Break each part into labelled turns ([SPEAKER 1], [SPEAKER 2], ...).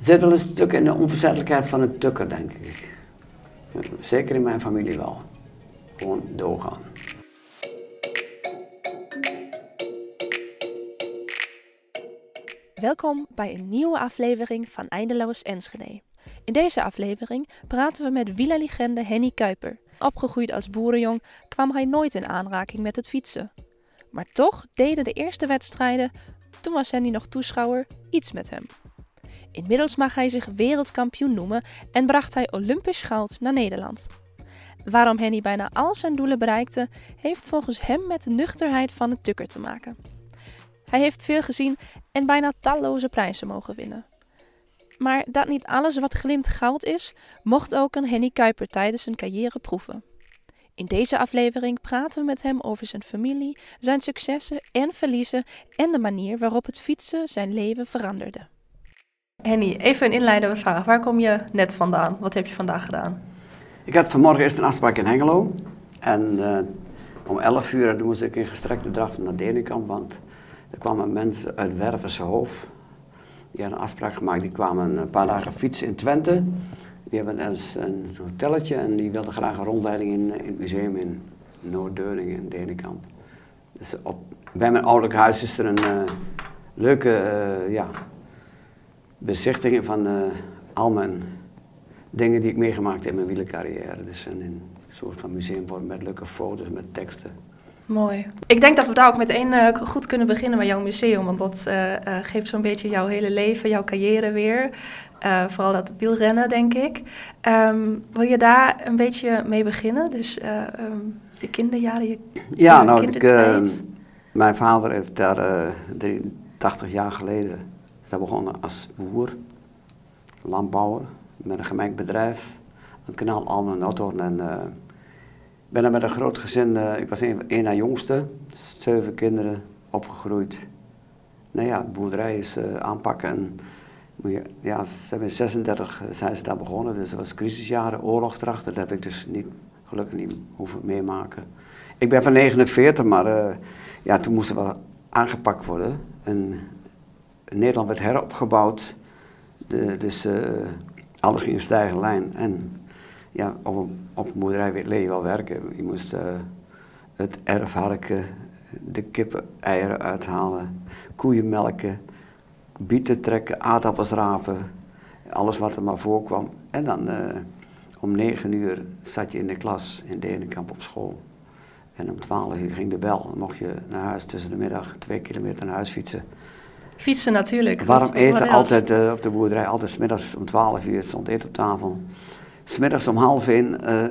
[SPEAKER 1] zit wel een stuk in de onverzettelijkheid van het tukker, denk ik. Zeker in mijn familie wel. Gewoon doorgaan.
[SPEAKER 2] Welkom bij een nieuwe aflevering van Eindeloos Enschede. In deze aflevering praten we met wielerlegende Henny Kuiper. Opgegroeid als boerenjong kwam hij nooit in aanraking met het fietsen. Maar toch deden de eerste wedstrijden, toen was Henny nog toeschouwer, iets met hem. Inmiddels mag hij zich wereldkampioen noemen en bracht hij Olympisch goud naar Nederland. Waarom Henny bijna al zijn doelen bereikte, heeft volgens hem met de nuchterheid van de tukker te maken. Hij heeft veel gezien en bijna talloze prijzen mogen winnen. Maar dat niet alles wat glimt goud is, mocht ook een Henny Kuiper tijdens zijn carrière proeven. In deze aflevering praten we met hem over zijn familie, zijn successen en verliezen en de manier waarop het fietsen zijn leven veranderde. Henny, even een inleidende vraag. Waar kom je net vandaan? Wat heb je vandaag gedaan?
[SPEAKER 1] Ik had vanmorgen eerst een afspraak in Hengelo. En uh, om 11 uur moest ik in gestrekte draf naar Denenkamp, want er kwamen mensen uit Wervense Hoofd. Die hadden een afspraak gemaakt, die kwamen een paar dagen fietsen in Twente. Die hebben eens een hotelletje en die wilden graag een rondleiding in, in het museum in Noord-Deuningen in Denenkamp. Dus op, bij mijn ouderlijk huis is er een uh, leuke uh, ja, bezichtiging van uh, al mijn dingen die ik meegemaakt heb in mijn wielercarrière. Dus een, een soort van museumvorm met leuke foto's, met teksten.
[SPEAKER 2] Mooi. Ik denk dat we daar ook meteen uh, goed kunnen beginnen met jouw museum, want dat uh, uh, geeft zo'n beetje jouw hele leven, jouw carrière weer. vooral dat wielrennen, denk ik. Um, wil je daar een beetje mee beginnen? Dus um, de kinderjaren, je
[SPEAKER 1] Ja, nou, ik, ehm, mijn vader heeft daar 83 jaar geleden daar begonnen als boer, landbouwer, met een gemengd bedrijf, het kanaal Almen Noordhoorn en ik ben er met een groot gezin, uh, ik was een, een na jongste, zeven kinderen opgegroeid. Nou ja, boerderij is uh, aanpakken. En, ja, ze hebben in 36 zijn ze daar begonnen, dus dat was crisisjaren, oorlog. Dat heb ik dus niet, gelukkig niet hoeven meemaken. Ik ben van 49, maar ja, toen moest er wel aangepakt worden. En Nederland werd heropgebouwd, de, dus alles ging in stijgende lijn. En ja, op een, op een boerderij leer je wel werken. Je moest uh, het erf harken, de kippen eieren uithalen, koeien melken, bieten trekken, aardappels rapen, alles wat er maar voorkwam. En dan uh, om negen uur zat je in de klas in Denenkamp op school. En om twaalf uur ging de bel. Dan mocht je naar huis tussen de middag twee kilometer naar huis fietsen.
[SPEAKER 2] Fietsen natuurlijk.
[SPEAKER 1] Warm eten, altijd uh, op de boerderij, altijd s middags om twaalf uur stond eten op tafel. Smiddags om half één uh,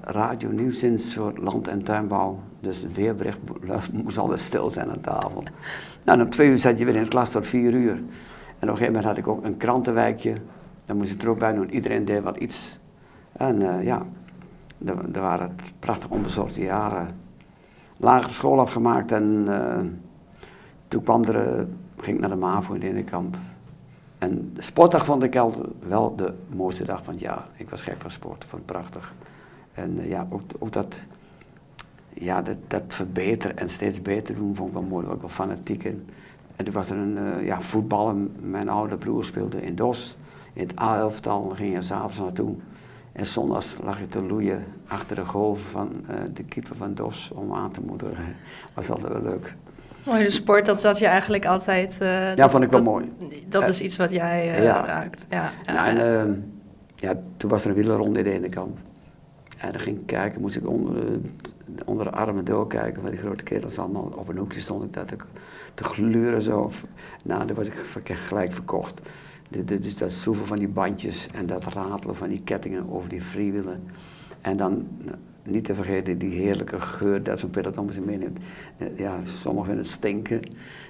[SPEAKER 1] radio nieuwsdienst voor land- en tuinbouw. Dus het weerbericht moest altijd stil zijn aan tafel. Nou, en om twee uur zat je weer in de klas tot vier uur. En op een gegeven moment had ik ook een krantenwijkje. Daar moest ik er ook bij doen. Iedereen deed wat iets. En uh, ja, daar waren het prachtig onbezorgde jaren. Lagere school afgemaakt en uh, toen kwam er, ging ik naar de MAVO in Denenkamp. En de sportdag vond ik altijd wel de mooiste dag van het jaar. Ik was gek van sport, vond het prachtig. En uh, ja, ook, ook dat, ja, dat, verbeteren en steeds beter doen vond ik wel mooi. ook wel fanatiek in. En toen was er een uh, ja, voetballen. Mijn oude broer speelde in DOS. In het A-elftal ging je zaterdag naartoe. En zondags lag je te loeien achter de golven van uh, de keeper van DOS om aan te moedigen. Was altijd wel leuk.
[SPEAKER 2] Mooi, de sport, dat zat je eigenlijk altijd... Uh,
[SPEAKER 1] ja,
[SPEAKER 2] dat,
[SPEAKER 1] vond ik wel
[SPEAKER 2] dat,
[SPEAKER 1] mooi.
[SPEAKER 2] Dat is iets wat jij uh, ja. raakt. Ja, ja,
[SPEAKER 1] nou, en, uh, ja, toen was er een wielerronde in de ene kamp. En dan ging ik kijken, moest ik onder de, onder de armen doorkijken, waar die grote kerels allemaal op een hoekje stond ik dat ik te gluren zo. Nou, dan was ik gelijk verkocht. Dus dat soeven van die bandjes en dat ratelen van die kettingen over die freewielen. En dan niet te vergeten die heerlijke geur dat zo'n peloton met zich meeneemt. Ja, sommigen vinden het stinken.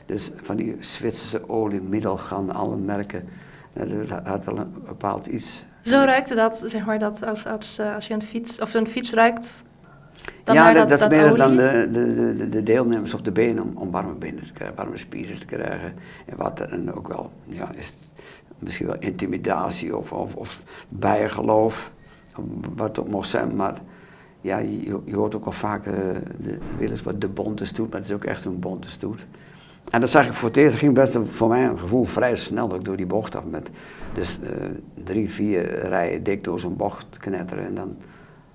[SPEAKER 1] Dus van die Zwitserse olie, middelgan, alle merken. Dat had wel een bepaald iets.
[SPEAKER 2] Zo ruikte dat, zeg maar, dat als, als, als je een fiets, of een fiets ruikt, dan
[SPEAKER 1] ja,
[SPEAKER 2] dat,
[SPEAKER 1] dat,
[SPEAKER 2] dat,
[SPEAKER 1] is meer dan de, de, de, de, deelnemers op de benen om, om warme benen te krijgen, warme spieren te krijgen. En wat en ook wel, ja, is misschien wel intimidatie of, of, of bijgeloof, wat het ook mocht zijn, maar ja, je, je, hoort ook al vaak uh, de willens wat de bonte stoet, maar het is ook echt een bonte stoet. En dat zag ik voor het eerst, ging best voor mijn gevoel vrij snel ook door die bocht af. Met dus uh, drie, vier rijen dik door zo'n bocht knetteren en dan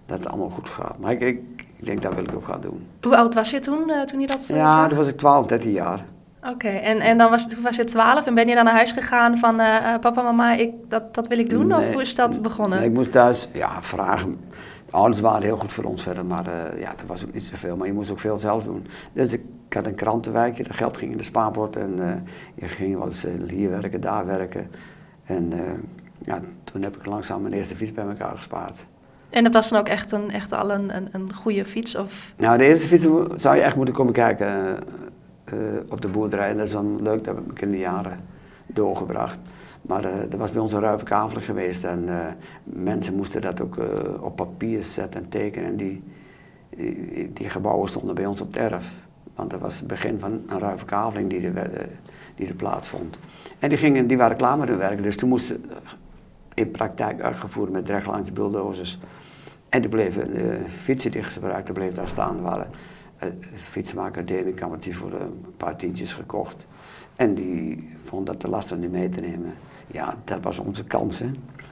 [SPEAKER 1] dat het allemaal goed gaat. Maar ik, ik, ik denk dat wil ik ook gaan doen.
[SPEAKER 2] Hoe oud was je toen, uh, toen je dat
[SPEAKER 1] Ja, toen was ik 12, 13 jaar.
[SPEAKER 2] Oké, en, en dan was, toen was je 12 en ben je dan naar huis gegaan van uh, papa, mama, ik, dat, dat wil ik doen? of hoe is dat begonnen?
[SPEAKER 1] Nee, ik moest thuis ja, vragen ouders waren heel goed voor ons verder, maar uh, ja, dat was ook niet zoveel. Maar je moest ook veel zelf doen. Dus ik, had een krantenwijkje, dat geld ging in de spaarpot en uh, je ging wel eens uh, hier werken, daar werken. En ja, toen heb ik langzaam mijn eerste fiets bij elkaar gespaard.
[SPEAKER 2] En dat was dan ook echt, een, echt al een, een, een goede fiets? Of?
[SPEAKER 1] Nou, de eerste fiets zou je echt moeten komen kijken op de boerderij. En dat is dan leuk, dat heb ik in de jaren doorgebracht. Maar er was bij ons een ruime kavel geweest en uh, mensen moesten dat ook uh, op papier zetten en tekenen. En die, die, die, gebouwen stonden bij ons op het erf. Want dat was het begin van een ruime kaveling die er, die er plaatsvond. En die, gingen, die waren klaar met hun werk, dus toen moesten in praktijk uitgevoerd met rechtlangs bulldozers. En die bleven, de fietsen die gebruikten bleven daar staan. Er waren fietsmaker Denenkammertje voor een paar tientjes gekocht. En die vond dat te lastig om die mee te nemen. Ja, dat was onze kans. Hè.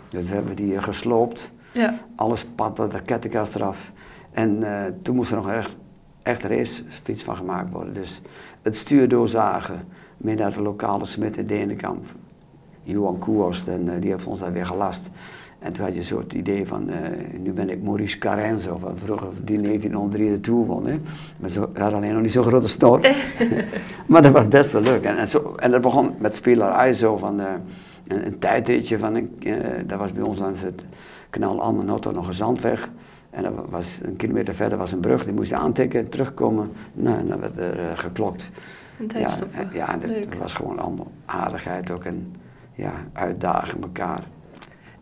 [SPEAKER 1] Dus we hebben die gesloopt. Ja. Alles pad de kettingkast eraf. En uh, toen moest er nog echt, echt racefiets van gemaakt worden. Dus het stuur doorzagen. Met naar de lokale smid in Denenkamp. Johan Koerst. En uh, die heeft ons daar weer gelast. En toen had je een soort idee van, uh, nu ben ik Maurice Carenzo, van vroeger die 1903 de Tour won. Hè. Maar ze had alleen nog niet zo'n grote snor. maar dat was best wel leuk. En, en, zo, en dat begon met spelerij zo van, uh, een, een, tijdritje van, een, uh, dat was bij ons langs het kanaal Almenotto nog een zandweg. En dat was, een kilometer verder was een brug, die moest je aantikken, terugkomen. Nou, en dan werd er geklokt.
[SPEAKER 2] Een
[SPEAKER 1] ja, ja, en dat was gewoon allemaal aardigheid ook en ja, uitdagen elkaar.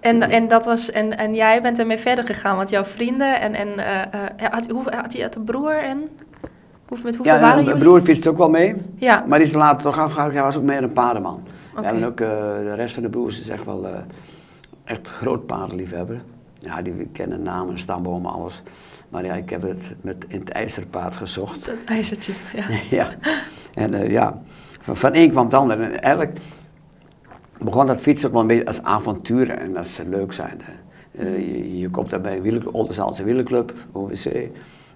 [SPEAKER 2] En, en, dat was, en, en jij bent ermee verder gegaan, want jouw vrienden en, en uh, had, hoe, had je een broer en hoe, met hoeveel
[SPEAKER 1] ja,
[SPEAKER 2] waren jullie?
[SPEAKER 1] mijn broer fietste ook wel mee,
[SPEAKER 2] ja.
[SPEAKER 1] maar die is later toch afgehaald, hij was ook meer een paardenman. Okay. En ook uh, de rest van de broers is echt wel uh, echt groot paardenliefhebber. Ja, die kennen namen, stambomen, alles. Maar ja, ik heb het met in het ijzerpaard gezocht.
[SPEAKER 2] Het ijzertje, ja.
[SPEAKER 1] ja. En ja, van, van een kwam het ander. En eigenlijk begon dat fietsen ook wel een beetje als avontuur en dat is leuk zijn. Uh, je, je, komt daar bij een Olderzaalse wielerclub, OWC,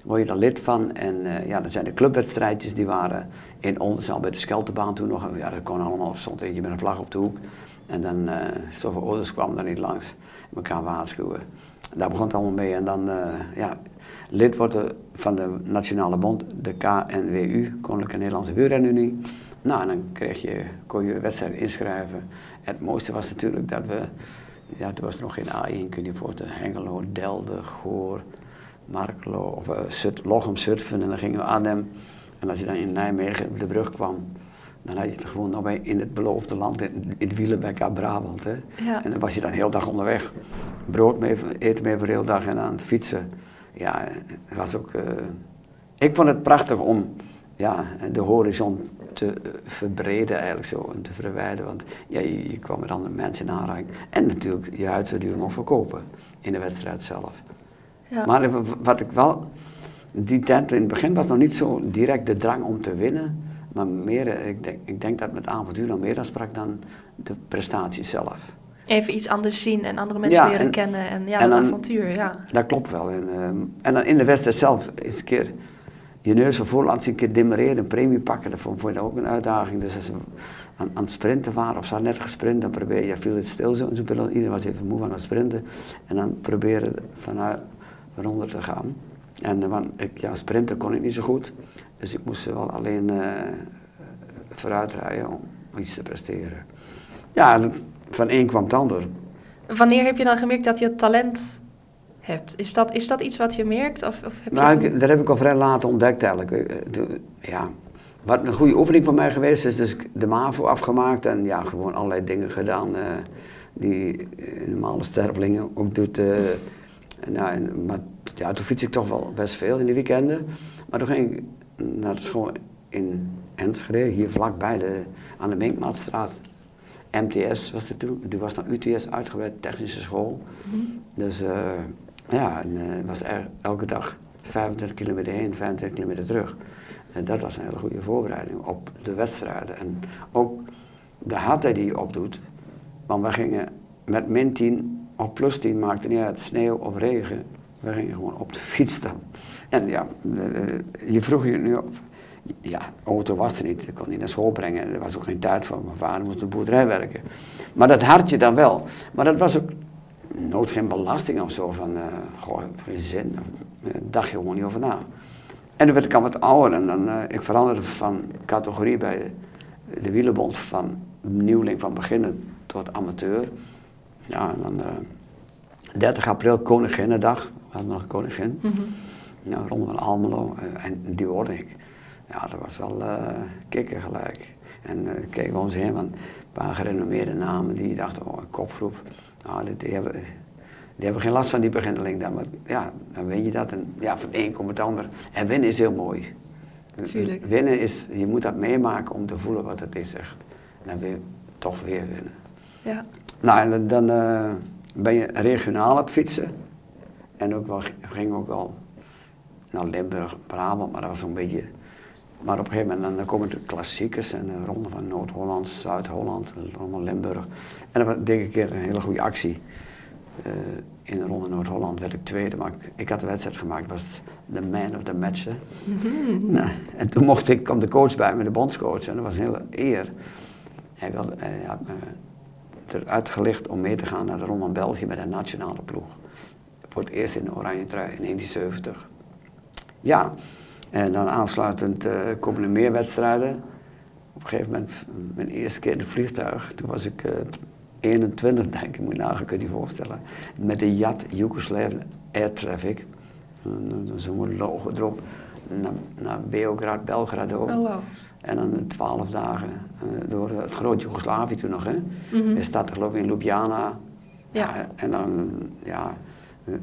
[SPEAKER 1] word je daar lid van. En uh, ja, dan zijn de clubwedstrijdjes die waren in Oldenzaal bij de Skeltebaan toen nog. Ja, dat kon allemaal, stond eentje met een vlag op de hoek. En dan, uh, zoveel ouders kwamen daar niet langs, elkaar waarschuwen. Daar begon het allemaal mee en dan, ja, lid worden van de Nationale Bond, de KNWU, Koninklijke Nederlandse Wielrenunie. Nou, en dan kreeg je, kon je wedstrijden inschrijven. En het mooiste was natuurlijk dat we, ja, toen was er nog geen A1, kun je voorstellen, Hengelo, Delden, Goor, Marklo, of uh, Zut, Lochem, Zutphen. En dan gingen we Arnhem. En als je dan in Nijmegen op de brug kwam, dan had je het gewoon nog bij in het beloofde land, in, in aan Brabant. Hè.
[SPEAKER 2] Ja.
[SPEAKER 1] En dan was je dan heel dag onderweg. Brood mee, eten mee voor de hele dag en aan het fietsen. Ja, het was ook... Uh, ik vond het prachtig om ja, de horizon te verbreden eigenlijk zo en te verwijderen. Want ja, je, je kwam met andere mensen in aanraking. En natuurlijk je huid zou nog verkopen in de wedstrijd zelf.
[SPEAKER 2] Ja.
[SPEAKER 1] Maar wat ik wel, die tijd in het begin was nog niet zo direct de drang om te winnen. Maar meer, ik denk, ik denk dat met avontuur nog meer sprak dan de prestatie zelf.
[SPEAKER 2] Even iets anders zien en andere mensen
[SPEAKER 1] Ja,
[SPEAKER 2] leren
[SPEAKER 1] en-
[SPEAKER 2] kennen en ja,
[SPEAKER 1] en dan-
[SPEAKER 2] avontuur, ja.
[SPEAKER 1] Dat klopt wel. En, ehm, en dan in de wedstrijd zelf is een keer je neus van voor laten zien, een keer demareren, een premie pakken. Dat vond je ook een uitdaging. Dus als ze aan, aan het sprinten waren of ze hadden net gesprint, dan probeer je, viel het stil zo. Iedereen was even moe aan het sprinten. En dan proberen vanuit van onder te gaan. En eh, want ik, ja, sprinten kon ik niet zo goed. Dus ik moest wel alleen eh vooruit rijden om iets te presteren. Ja, van één kwam het ander.
[SPEAKER 2] Wanneer heb je dan gemerkt dat je talent hebt? Is dat, is dat iets wat je merkt? Of, of heb
[SPEAKER 1] Nou,
[SPEAKER 2] je toen-
[SPEAKER 1] ik, dat heb ik al vrij laat ontdekt eigenlijk. Eh, de- ja, wat een goede oefening voor mij geweest is, dus de MAVO afgemaakt en ja, gewoon allerlei dingen gedaan eh, die een normale stervelingen ook doet. eh. En ja, en- maar ja, toen fiets ik toch wel best veel in de weekenden. Maar toen ging ik naar de school in Enschede, hier vlakbij de, aan de Minkmaatstraat. MTS was het toen, die was dan UTS, uitgebreid technische school. Dus eh, ja, en, eh, het was er, elke dag 25 kilometer heen, 25 kilometer terug. En dat was een hele goede voorbereiding op de wedstrijden. En ook de hardheid die je opdoet. Want we gingen met min 10 of plus 10, maakte niet uit, sneeuw of regen. We gingen gewoon op de fiets staan. En ja, je vroeg je nu op. Ja, auto was er niet. Ik kon niet naar school brengen. Er was ook geen tijd voor. Mijn vader moest op de boerderij werken. Maar dat had je dan wel. Maar dat was ook nooit geen belasting of zo. Van, uh, goh, geen zin. Daar dacht je gewoon niet over na. En toen werd ik al wat ouder en dan, uh, ik veranderde van categorie bij de, de wielenbond van nieuweling van beginnen tot amateur. Ja, en dan uh, eh, 30 april Koninginnedag, we hadden nog een koningin. Mm -hmm. nou, Ronde van Almelo, uh, en die hoorde ik. Ja, dat was wel kikker gelijk. En keken we ons heen, van een paar gerenommeerde namen die dachten, oh, een kopgroep. Nou, die, hebben, die hebben geen last van die beginneling dan, maar ja, dan weet je dat. En ja, van het een komt het ander. En winnen is heel mooi.
[SPEAKER 2] Tuurlijk.
[SPEAKER 1] Winnen is, je moet dat meemaken om te voelen wat het is echt. En dan wil toch weer winnen.
[SPEAKER 2] Ja.
[SPEAKER 1] Nou, en dan uh, ben je regionaal aan het fietsen. En ook wel, ging ook wel naar Limburg, Brabant, maar dat was zo'n beetje... Maar op een gegeven moment dan komen de klassiekers en de ronde van Noord-Holland, Zuid-Holland, ronde Limburg. En dan deed ik een keer een hele goede actie. Uh, in de ronde Noord-Holland werd ik tweede, maar ik, ik, had de wedstrijd gemaakt, was de man of the match. Mm -hmm. nou, en toen mocht ik, kwam de coach bij me, de bondscoach, en dat was een hele eer. Hij, wilde, hij had me eruit gelicht om mee te gaan naar de Ronde van België met een nationale ploeg. Voor het eerst in de oranje trui in 1970. Ja, en dan aansluitend uh, komen er meer wedstrijden. Op een gegeven moment, mijn eerste keer in het vliegtuig, toen was ik uh, 21 denk ik, moet je nagaan, kun je je voorstellen. Met de JAT, Yugoslav Air Traffic. Zo'n logo erop. Naar, naar Beograd, Belgrado.
[SPEAKER 2] Oh, wow.
[SPEAKER 1] En dan twaalf dagen door het groot Joegoslavië toen nog. Hè. Mm -hmm. Staat er geloof ik in Ljubljana.
[SPEAKER 2] Ja.
[SPEAKER 1] ja en dan, ja... Uh,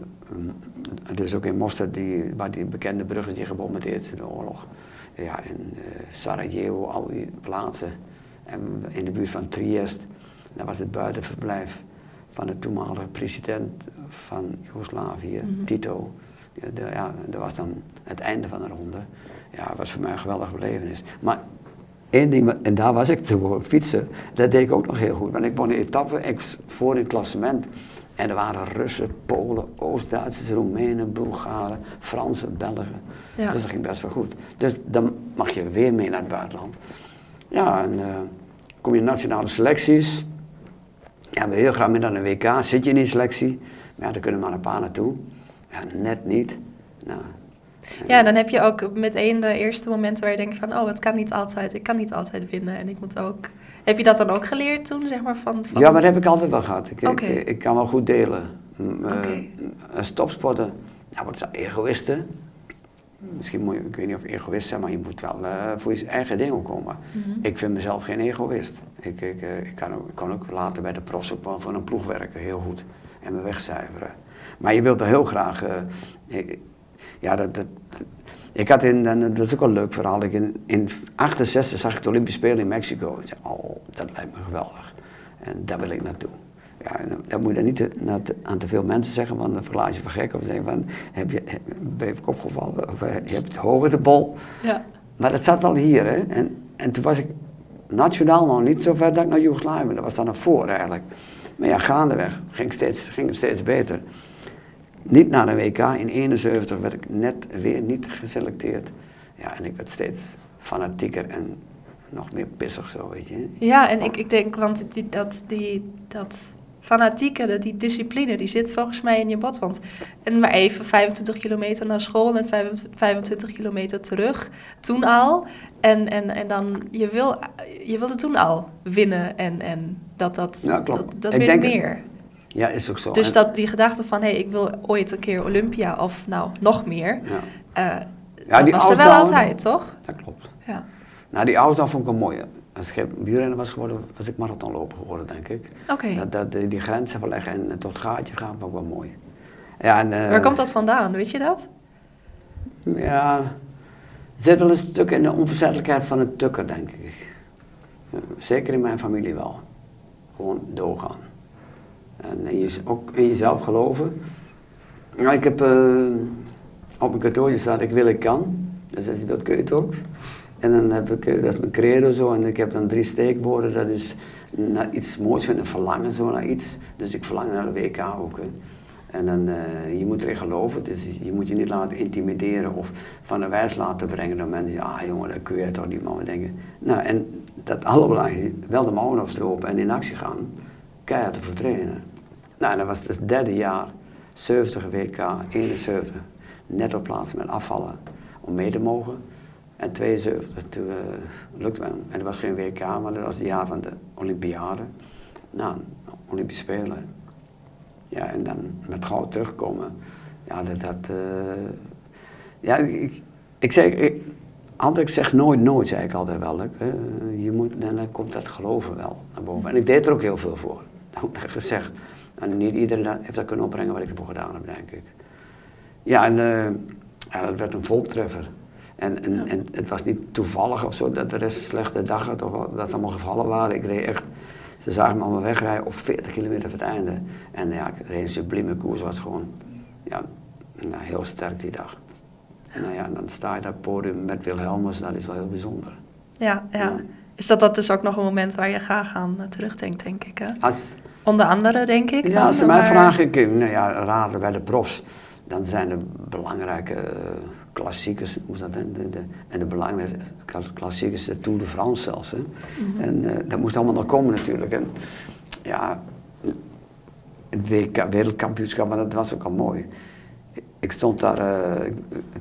[SPEAKER 1] dus ook in Mostar, die, waar die bekende brug is die gebombardeerd in de oorlog. Ja, in uh, Sarajevo, al die plaatsen. En in de buurt van Triest. Dat was het buitenverblijf van de toenmalige president van Joegoslavië, mm -hmm. Tito. Ja, de, ja, dat was dan het einde van de ronde. Ja, dat was voor mij een geweldige belevenis. Maar één ding, en daar was ik toen, fietsen, dat deed ik ook nog heel goed. Want ik won de etappe, ik voor in het klassement. En er waren Russen, Polen, Oost-Duitsers, Roemenen, Bulgaren, Fransen, Belgen. Ja. Dus dat ging best wel goed. Dus dan mag je weer mee naar het buitenland. Ja, en uh, kom je in nationale selecties. Ja, wil heel graag mee naar de WK, zit je in die selectie. Maar ja, daar kunnen maar een paar naartoe. Ja, net niet. Nou,
[SPEAKER 2] ja, dan heb je ook meteen de eerste momenten waar je denkt van... oh, het kan niet altijd, ik kan niet altijd winnen en ik moet ook... Heb je dat dan ook geleerd toen, zeg maar? Van, van...
[SPEAKER 1] Ja, maar dat heb ik altijd wel gehad. Ik,
[SPEAKER 2] okay.
[SPEAKER 1] ik, ik, kan wel goed delen.
[SPEAKER 2] Okay.
[SPEAKER 1] Uh, stopsporten, nou wordt het egoïsten. Misschien moet je, ik weet niet of egoïst zijn, maar je moet wel uh, voor je eigen ding opkomen. Mm -hmm. Ik vind mezelf geen egoïst. Ik, ik, uh, ik, kan ook, ik kan ook later bij de profs ook wel voor een ploeg werken, heel goed. En me wegcijferen. Maar je wilt wel heel graag... Ik, ja, dat, dat, ik had in, en dat is ook wel een leuk verhaal, ik in, in 68 zag ik de Olympische Spelen in Mexico. En zei, oh, dat lijkt me geweldig. En daar wil ik naartoe. Ja, en dat moet je dan niet te, na te, aan te veel mensen zeggen, want dan verlaat je voor gek. Of zeggen van, heb je, heb, ben je op kop gevallen? Of je hebt hoger de bol.
[SPEAKER 2] Ja.
[SPEAKER 1] Maar dat zat wel hier, hè. En, en toen was ik nationaal nog niet zo ver dat ik naar Joegoslavië, dat was dan nog voor eigenlijk. Maar ja, gaandeweg ging, steeds, ging het steeds beter. Niet naar de WK. In 71 werd ik net weer niet geselecteerd. Ja, en ik werd steeds fanatieker en nog meer pissig zo, weet je.
[SPEAKER 2] Ja, en ik, ik denk, want die, dat, die, dat fanatieke, die discipline, die zit volgens mij in je bot. Want en maar even 25 kilometer naar school en 25 kilometer terug, toen al. En, en, en dan, je wil, je wilde toen al winnen en, en dat, dat,
[SPEAKER 1] ja,
[SPEAKER 2] dat, dat
[SPEAKER 1] ik
[SPEAKER 2] wil
[SPEAKER 1] denk
[SPEAKER 2] meer.
[SPEAKER 1] Ja, is ook zo.
[SPEAKER 2] Dus
[SPEAKER 1] En-
[SPEAKER 2] dat die gedachte van, hé, hey, ik wil ooit een keer Olympia of nou, nog meer.
[SPEAKER 1] Ja,
[SPEAKER 2] eh,
[SPEAKER 1] Ja,
[SPEAKER 2] dat
[SPEAKER 1] die
[SPEAKER 2] was er wel altijd, toch?
[SPEAKER 1] dat klopt.
[SPEAKER 2] Ja.
[SPEAKER 1] Nou, die ausdauer vond ik wel mooi. Als ik wielrenner was geworden, was ik marathonloper geworden, denk ik.
[SPEAKER 2] Oké.
[SPEAKER 1] Dat, dat, die, die grenzen verleggen en tot het gaatje gaan, vond ik wel mooi. Ja, en, eh,
[SPEAKER 2] Waar komt dat vandaan, weet je dat?
[SPEAKER 1] Ja, er zit wel een stuk in de onverzettelijkheid van een tukker, denk ik. Zeker in mijn familie wel. Gewoon doorgaan. En je, ook in jezelf geloven. Nou, ik heb eh, op mijn kantoortje staat, ik wil, ik kan. Dus dat kun je ook. En dan heb ik, dat is mijn credo zo, en ik heb dan drie steekwoorden. Dat is naar iets moois vinden, verlangen zo naar iets. Dus ik verlang naar de WK ook. En dan, uh, je moet erin geloven, dus je moet je niet laten intimideren of van de wijs laten brengen door mensen ah jongen, dat kun je toch niet, maar we denken. Nou, en dat allerbelangrijkste, wel de mouwen opstropen en in actie gaan, keihard te vertrainen. Nou, dat was dus het derde jaar, 70 WK, 71, net op plaats met afvallen om mee te mogen. En 72, toen uh, lukte me. En dat was geen WK, maar dat was het jaar van de Olympiade. Nou, Olympische Spelen. Ja, en dan met goud terugkomen. Ja, dat had... Uh, ja, ik, ik zeg... Ik, altijd, ik zeg nooit nooit, zei ik altijd wel. Uh, je moet, en dan komt dat geloven wel naar boven. En ik deed er ook heel veel voor. Ik gezegd. En niet iedereen heeft dat kunnen opbrengen wat ik ervoor gedaan heb, denk ik. Ja, en ja, dat werd een voltreffer. En, en, en het was niet toevallig of zo dat de rest een slechte dag had, of dat ze allemaal gevallen waren. Ik reed echt ze zagen me allemaal wegrijden op 40 kilometer van het einde. En ja, ik reed een sublieme koers, was gewoon ja, nou, heel sterk die dag. Nou ja, dan sta je daar podium met Wilhelmus, dat is wel heel bijzonder.
[SPEAKER 2] Ja, ja. Is dat, dat dus ook nog een moment waar je graag aan uh, terugdenkt, denk ik? Hè?
[SPEAKER 1] Als,
[SPEAKER 2] Onder andere, denk ik.
[SPEAKER 1] Ja, als ze mij vragen, ik, nou ja, raden bij de profs, dan zijn er belangrijke uh, klassiekers, hoe dat, de, de, en de belangrijke klassiekers, de Tour de France zelfs. Hè. Mhm. En uh, dat moest allemaal nog komen natuurlijk. En ja, het WK, wereldkampioenschap, maar dat was ook al mooi. Ik stond daar, uh,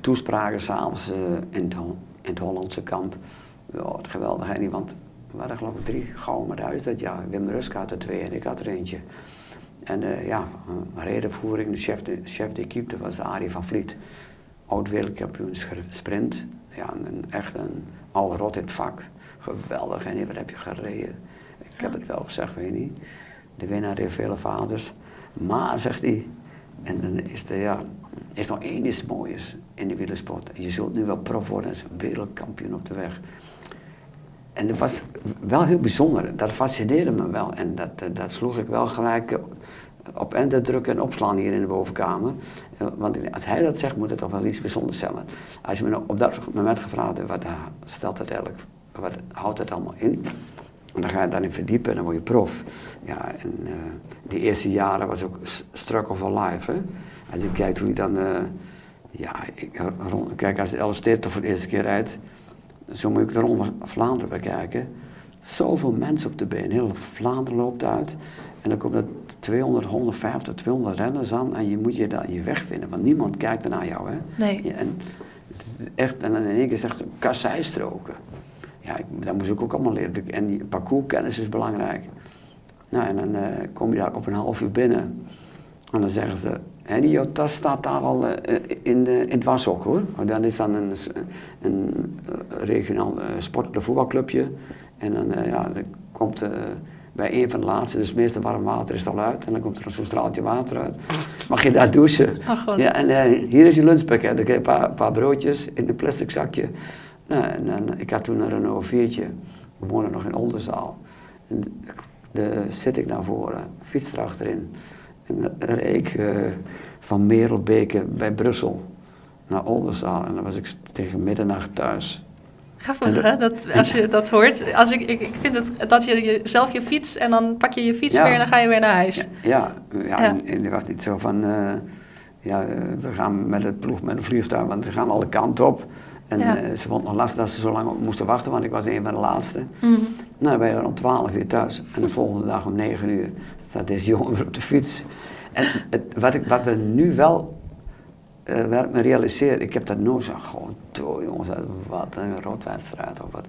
[SPEAKER 1] toespraken s'avonds uh, in, in het Hollandse kamp. Ja, het geweldig, hè, want we hadden geloof ik drie gouden medailles dat jaar. Wim Rusk had er twee en ik had er eentje. En uh, ja, redenvoering, de chef de, chef de equipe, was Arie van Vliet oud wereldkampioen sprint. Ja, een, echt een oude rot in het vak. Geweldig. En wat heb je gereden? Ik heb het wel gezegd, weet je niet. De winnaar heeft vele vaders. Maar, zegt hij, en dan is er, ja, is nog één iets moois in de wielersport. Je zult nu wel prof worden als wereldkampioen op de weg. En dat was wel heel bijzonder. Dat fascineerde me wel. En dat, dat sloeg ik wel gelijk op enter drukken en opslaan hier in de bovenkamer. Eh, want als hij dat zegt, moet het toch wel iets bijzonders zijn. Als je me op dat moment gevraagd hebt, wat stelt het eigenlijk, wat houdt het allemaal in? En dan ga je daarin verdiepen en dan word je prof. Ja, en die eerste jaren was ook struggle for life. Als je kijkt hoe je dan, ja, ik, kijk als je Elfstedt voor de eerste keer rijdt, zo moet ik de Ronde Vlaanderen bekijken. Zoveel mensen op de been, heel Vlaanderen loopt uit. En dan komt er 200, 150, 200 renners aan en je moet je daar je weg vinden, want niemand kijkt er naar jou. Hè?
[SPEAKER 2] Nee.
[SPEAKER 1] en, echt, en dan in één keer zegt ze kasseistroken. Ja, ik, dat moest ik ook allemaal leren. En die parcourskennis is belangrijk. Nou, en dan uh, kom je daar op een half uur binnen. En dan zeggen ze, en jouw tas staat daar al uh, in, de, in het washok hoor. Dan is dan een, een regionaal uh, sportclub voetbalclubje. En dan ja, dan komt bij een van de laatste, dus het meeste warm water is al uit. En dan komt er zo'n straaltje water uit. Mag je daar douchen? ja, en uh, hier is je lunchpakket. Ik heb een paar, paar, broodjes in een plastic zakje. Nou, en, en, ik had toen een Renault 4'tje. We woonden nog in Oldenzaal. En de, zit ik naar voren, fiets erachterin. En dan reed ik uh, van Merelbeke bij Brussel naar Oldenzaal. En dan was ik tegen middernacht thuis.
[SPEAKER 2] Grappig, hè? Dat, als je dat hoort. Als ik, ik, ik vind het dat je zelf je fiets en dan pak je je fiets weer en dan ga je weer naar huis.
[SPEAKER 1] Ja, ja, ja. En, het was niet zo van, uh, ja, eh, we gaan met het ploeg met een vliegtuig, want ze gaan alle kanten op. En uh, ze vond het nog lastig dat ze zo lang op moesten wachten, want ik was een van de laatste. Mm -hmm. Nou, dan ben je er om 12 uur thuis. En de volgende dag om 9 uur staat deze jongen weer op de fiets. En het, wat, ik, wat we nu wel uh, waar ik me realiseer, ik heb dat nooit zo gewoon, toe jongens, wat een rotwedstrijd of wat,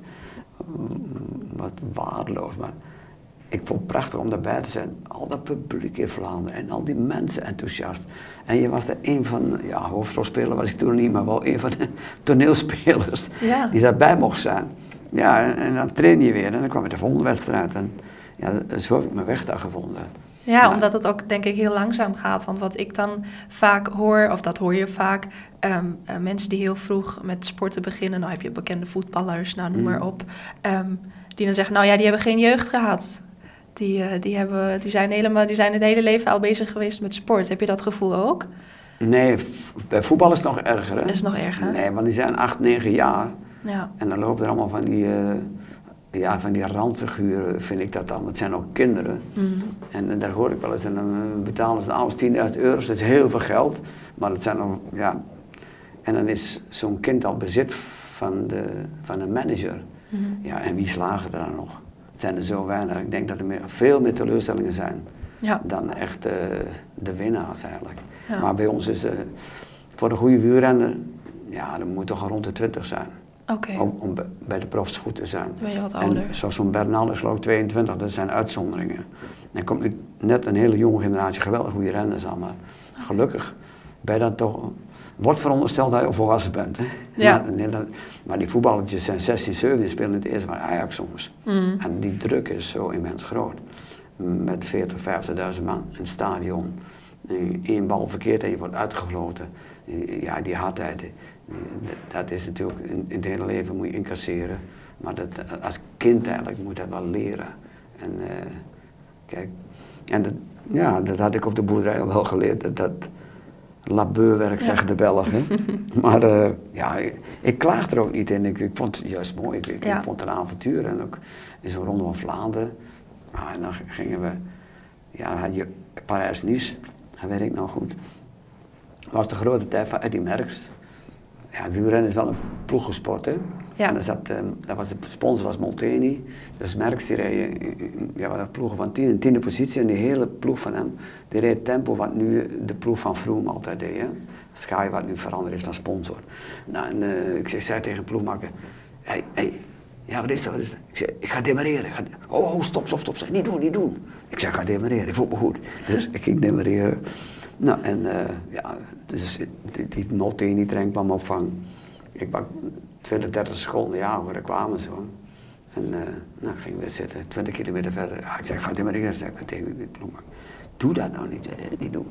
[SPEAKER 1] wat waardeloos. Maar ik vond het prachtig om daarbij te zijn. Al dat publiek in Vlaanderen en al die mensen enthousiast. En je was er een van, ja, hoofdrolspeler was ik toen niet, maar wel een van de toneelspelers die daarbij mocht zijn. Ja, en, en, dan train je weer en dan kwam je de volgende wedstrijd. En ja, zo heb ik mijn weg daar gevonden.
[SPEAKER 2] Ja, omdat het ook denk ik heel langzaam gaat. Want wat ik dan vaak hoor, of dat hoor je vaak, um, uh, mensen die heel vroeg met sporten beginnen, nou heb je bekende voetballers, nou noem maar mm. op, um, die dan zeggen, nou ja, die hebben geen jeugd gehad. Die, uh, die, hebben, die, zijn helemaal, die zijn het hele leven al bezig geweest met sport. Heb je dat gevoel ook?
[SPEAKER 1] Nee, bij voetbal is het nog erger. Hè?
[SPEAKER 2] Is het nog erger?
[SPEAKER 1] Nee, want die zijn 8, 9 jaar.
[SPEAKER 2] Ja.
[SPEAKER 1] En dan lopen er allemaal van die, uh, ja, van die randfiguren, vind ik dat dan. Het zijn ook kinderen.
[SPEAKER 2] Mhm.
[SPEAKER 1] En, en, daar hoor ik wel eens, en dan betalen ze ouders 10.000 euro, dat is heel veel geld. Maar het zijn nog, ja... En dan is zo'n kind al bezit van de, van een manager.
[SPEAKER 2] Mhm.
[SPEAKER 1] Ja, en wie slagen er dan nog? Het zijn er zo weinig. Ik denk dat er meer, veel meer teleurstellingen zijn
[SPEAKER 2] Ja.
[SPEAKER 1] dan echt eh, de winnaars eigenlijk.
[SPEAKER 2] Ja.
[SPEAKER 1] Maar bij ons is eh, voor een goede wielrenner, ja, dan moet toch rond de 20 zijn. Om, om bij- de profs goed te zijn.
[SPEAKER 2] ben je wat
[SPEAKER 1] En
[SPEAKER 2] ouder.
[SPEAKER 1] zoals zo'n Bernal is geloof ik 22, dat zijn uitzonderingen. En er komt nu net een hele jonge generatie geweldig goede renners aan, maar gelukkig ben je dan toch... Wordt verondersteld dat je volwassen bent. Hè?
[SPEAKER 2] Ja.
[SPEAKER 1] Maar, nee, dat- maar die voetballetjes zijn 16, 17, spelen in het eerste van Ajax soms.
[SPEAKER 2] Mhm.
[SPEAKER 1] En die druk is zo immens groot. Met 40, 50.000 man in het stadion. Eén bal verkeerd en je wordt uitgefloten. Ja, die hardheid, dat is natuurlijk in, in het hele leven moet je incasseren. Maar dat, als kind eigenlijk moet je dat wel leren. En eh, kijk, en dat, ja, dat had ik op de boerderij al wel geleerd. Dat, dat labeurwerk, zeggen de Belgen. maar eh, ja, ik, ik klaag er ook niet in. Ik, ik vond het juist mooi. Ik, vond het een avontuur. En ook in zo'n ronde van Vlaanderen. Ah, en dan gingen we, ja, had je Parijs-Nice, dat weet ik nog goed. Dat was de grote tijd van Eddy Merckx. Ja, wielrennen is wel een ploegensport, hè.
[SPEAKER 2] Ja.
[SPEAKER 1] En dan zat, eh, dat was, de sponsor was Molteni. Dus Merckx die in- ja, een ploegen van tien, in tiende positie. En die hele ploeg van hem, die reed tempo wat nu de ploeg van Froome altijd deed. Hè. Sky wat nu veranderd is van sponsor. Nou, eh, ik zei, zei tegen de ploegmaker, hey, hey, ja wat is dat, wat is dat? Ik zei, ik ga demareren. Ga oh, oh, stop, stop, stop. Zeg, niet doen, niet doen. Ik zei, ga demareren, ik voel me goed. Dus ik ging demareren. Nou, en eh, ja, dus die, die Molteni-trein kwam. Ik was 20, 30 seconden, ja hoor, daar kwamen ze. En eh nou, gingen we zitten, 20 kilometer verder. Ja, ik zeg, ga demareren, zeg ik tegen die ploegmaker. Doe dat nou niet, eh, niet doen.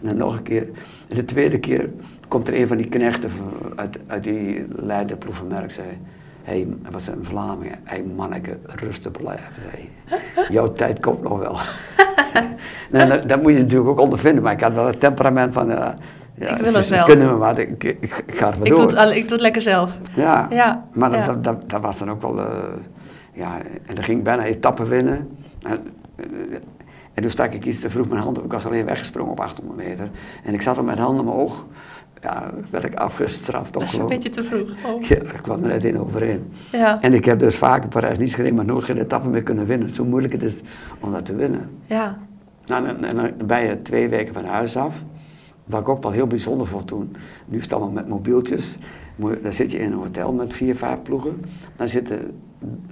[SPEAKER 1] En dan nog een keer, en de tweede keer komt er een van die knechten uit, uit die leiderploeg van Merck, zei hé, hey, was een Vlaming, hé hey, manneke, rustig blijven, zei hij. Jouw tijd komt nog wel. dat, dat moet je natuurlijk ook ondervinden, maar ik had wel het temperament van, eh, ja,
[SPEAKER 2] Ik wil het wel.
[SPEAKER 1] kunnen me maar, ik, ik, ik ga er wel
[SPEAKER 2] Ik doe,
[SPEAKER 1] door.
[SPEAKER 2] het, al- ik doe het lekker zelf.
[SPEAKER 1] Ja,
[SPEAKER 2] Ja,
[SPEAKER 1] maar dat. Dat, dat, dat was dan ook wel, eh, ja, en dan ging ik bijna etappen winnen. En, eh, en toen stak ik iets te vroeg mijn hand op, ik was alleen weggesprongen op 800 meter. En ik zat op mijn hand omhoog, ja, werd ik afgestraft
[SPEAKER 2] Dat is een beetje te vroeg. Oh.
[SPEAKER 1] Ja, ik kwam er net in overheen.
[SPEAKER 2] Ja,
[SPEAKER 1] En ik heb dus vaak in Parijs niet gereden, maar nooit geen etappe meer kunnen winnen. Zo moeilijk het is om dat te winnen.
[SPEAKER 2] ja,
[SPEAKER 1] Nou, en, en dan ben je twee weken van huis af. Wat ik ook wel heel bijzonder vond toen. Nu is het allemaal met mobieltjes. Dan zit je in een hotel met vier, vijf ploegen. Dan zit de,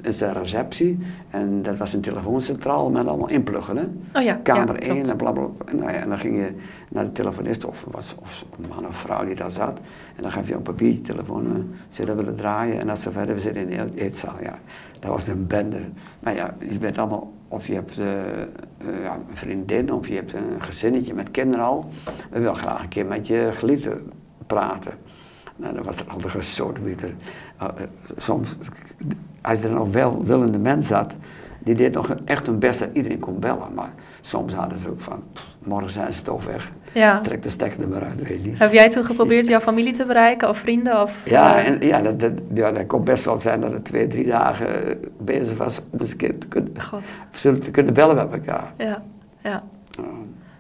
[SPEAKER 1] is de receptie. En dat was een telefooncentraal met allemaal inpluggen. Hè?
[SPEAKER 2] Oh ja,
[SPEAKER 1] Kamer
[SPEAKER 2] ja,
[SPEAKER 1] 1
[SPEAKER 2] klopt.
[SPEAKER 1] en blablabla. Nou ja, en dan ging je naar de telefonist of, was, of een man of vrouw die daar zat. En dan gaf je een papiertje telefoon. eh, Ze dat willen draaien. En als ze verder we zitten in de eet- eetzaal. Ja, dat was een bende. Maar ja, je bent allemaal... Of je hebt eh, eh, ja, een vriendin of je hebt een gezinnetje met kinderen al. We willen graag een keer met je geliefde praten. Nou, dat was er altijd een sodemieter. Uh, uh, soms, als er nog wel willende mens zat, die deed nog echt hun best dat iedereen kon bellen. Maar soms hadden ze ook van, pff, morgen zijn ze toch weg.
[SPEAKER 2] ja.
[SPEAKER 1] Trek de stekker er maar uit, weet je niet.
[SPEAKER 2] Heb jij toen geprobeerd jouw familie te bereiken of vrienden? Of,
[SPEAKER 1] Ja,
[SPEAKER 2] eh,
[SPEAKER 1] en, ja, dat, dat, ja, dat kon best wel zijn dat het twee, drie dagen eh, bezig was om eens een keer te kunnen, zullen te kunnen bellen met elkaar.
[SPEAKER 2] ja, ja.
[SPEAKER 1] Uh,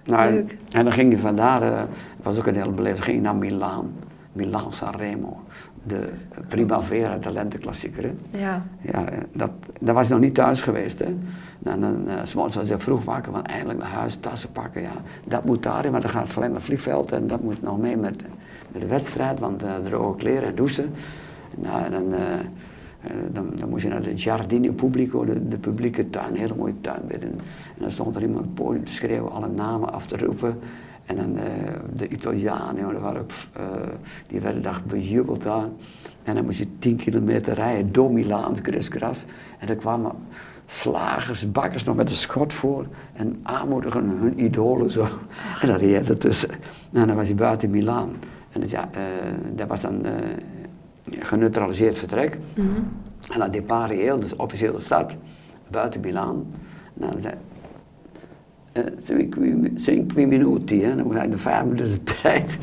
[SPEAKER 1] nou, en,
[SPEAKER 2] Leuk.
[SPEAKER 1] en dan ging je vandaar, eh, was ook een hele beleving, ging je naar Milaan, Milaan Sanremo, de Primavera talentenklassieker. hè.
[SPEAKER 2] Ja,
[SPEAKER 1] Ja, eh, dat, dat was nog niet thuis geweest. Hè. En dan uh, was je vroeg wakker, van eindelijk naar huis, tassen pakken. Ja. Dat moet daarin, maar dan gaat het gelijk naar het vliegveld en dat moet nog mee met, met de wedstrijd, want uh, droge kleren en douchen. Nou, en dan, uh, dan, dan moest je naar de Giardino Pubblico, de, de publieke tuin, een hele mooie tuin binnen. En dan stond er iemand op het podium te schreeuwen, alle namen af te roepen. En dan uh, de Italianen, joh, waren ook, uh, die werden daar bejubeld aan. En dan moest je 10 kilometer rijden door Milaan, kriskras. En dan kwamen slagers, bakkers nog met een schot voor. En aanmoedigen hun idolen zo. En dan reed je ertussen. En dan was hij buiten Milaan. En dat, ja, uh, dat was dan uh, geneutraliseerd vertrek.
[SPEAKER 2] Mm -hmm.
[SPEAKER 1] En dan depart heel, dus officieel de stad, buiten Milaan. Nou, dan zei, 5 minuten, hè? dan ga je de vijf minuten de tijd.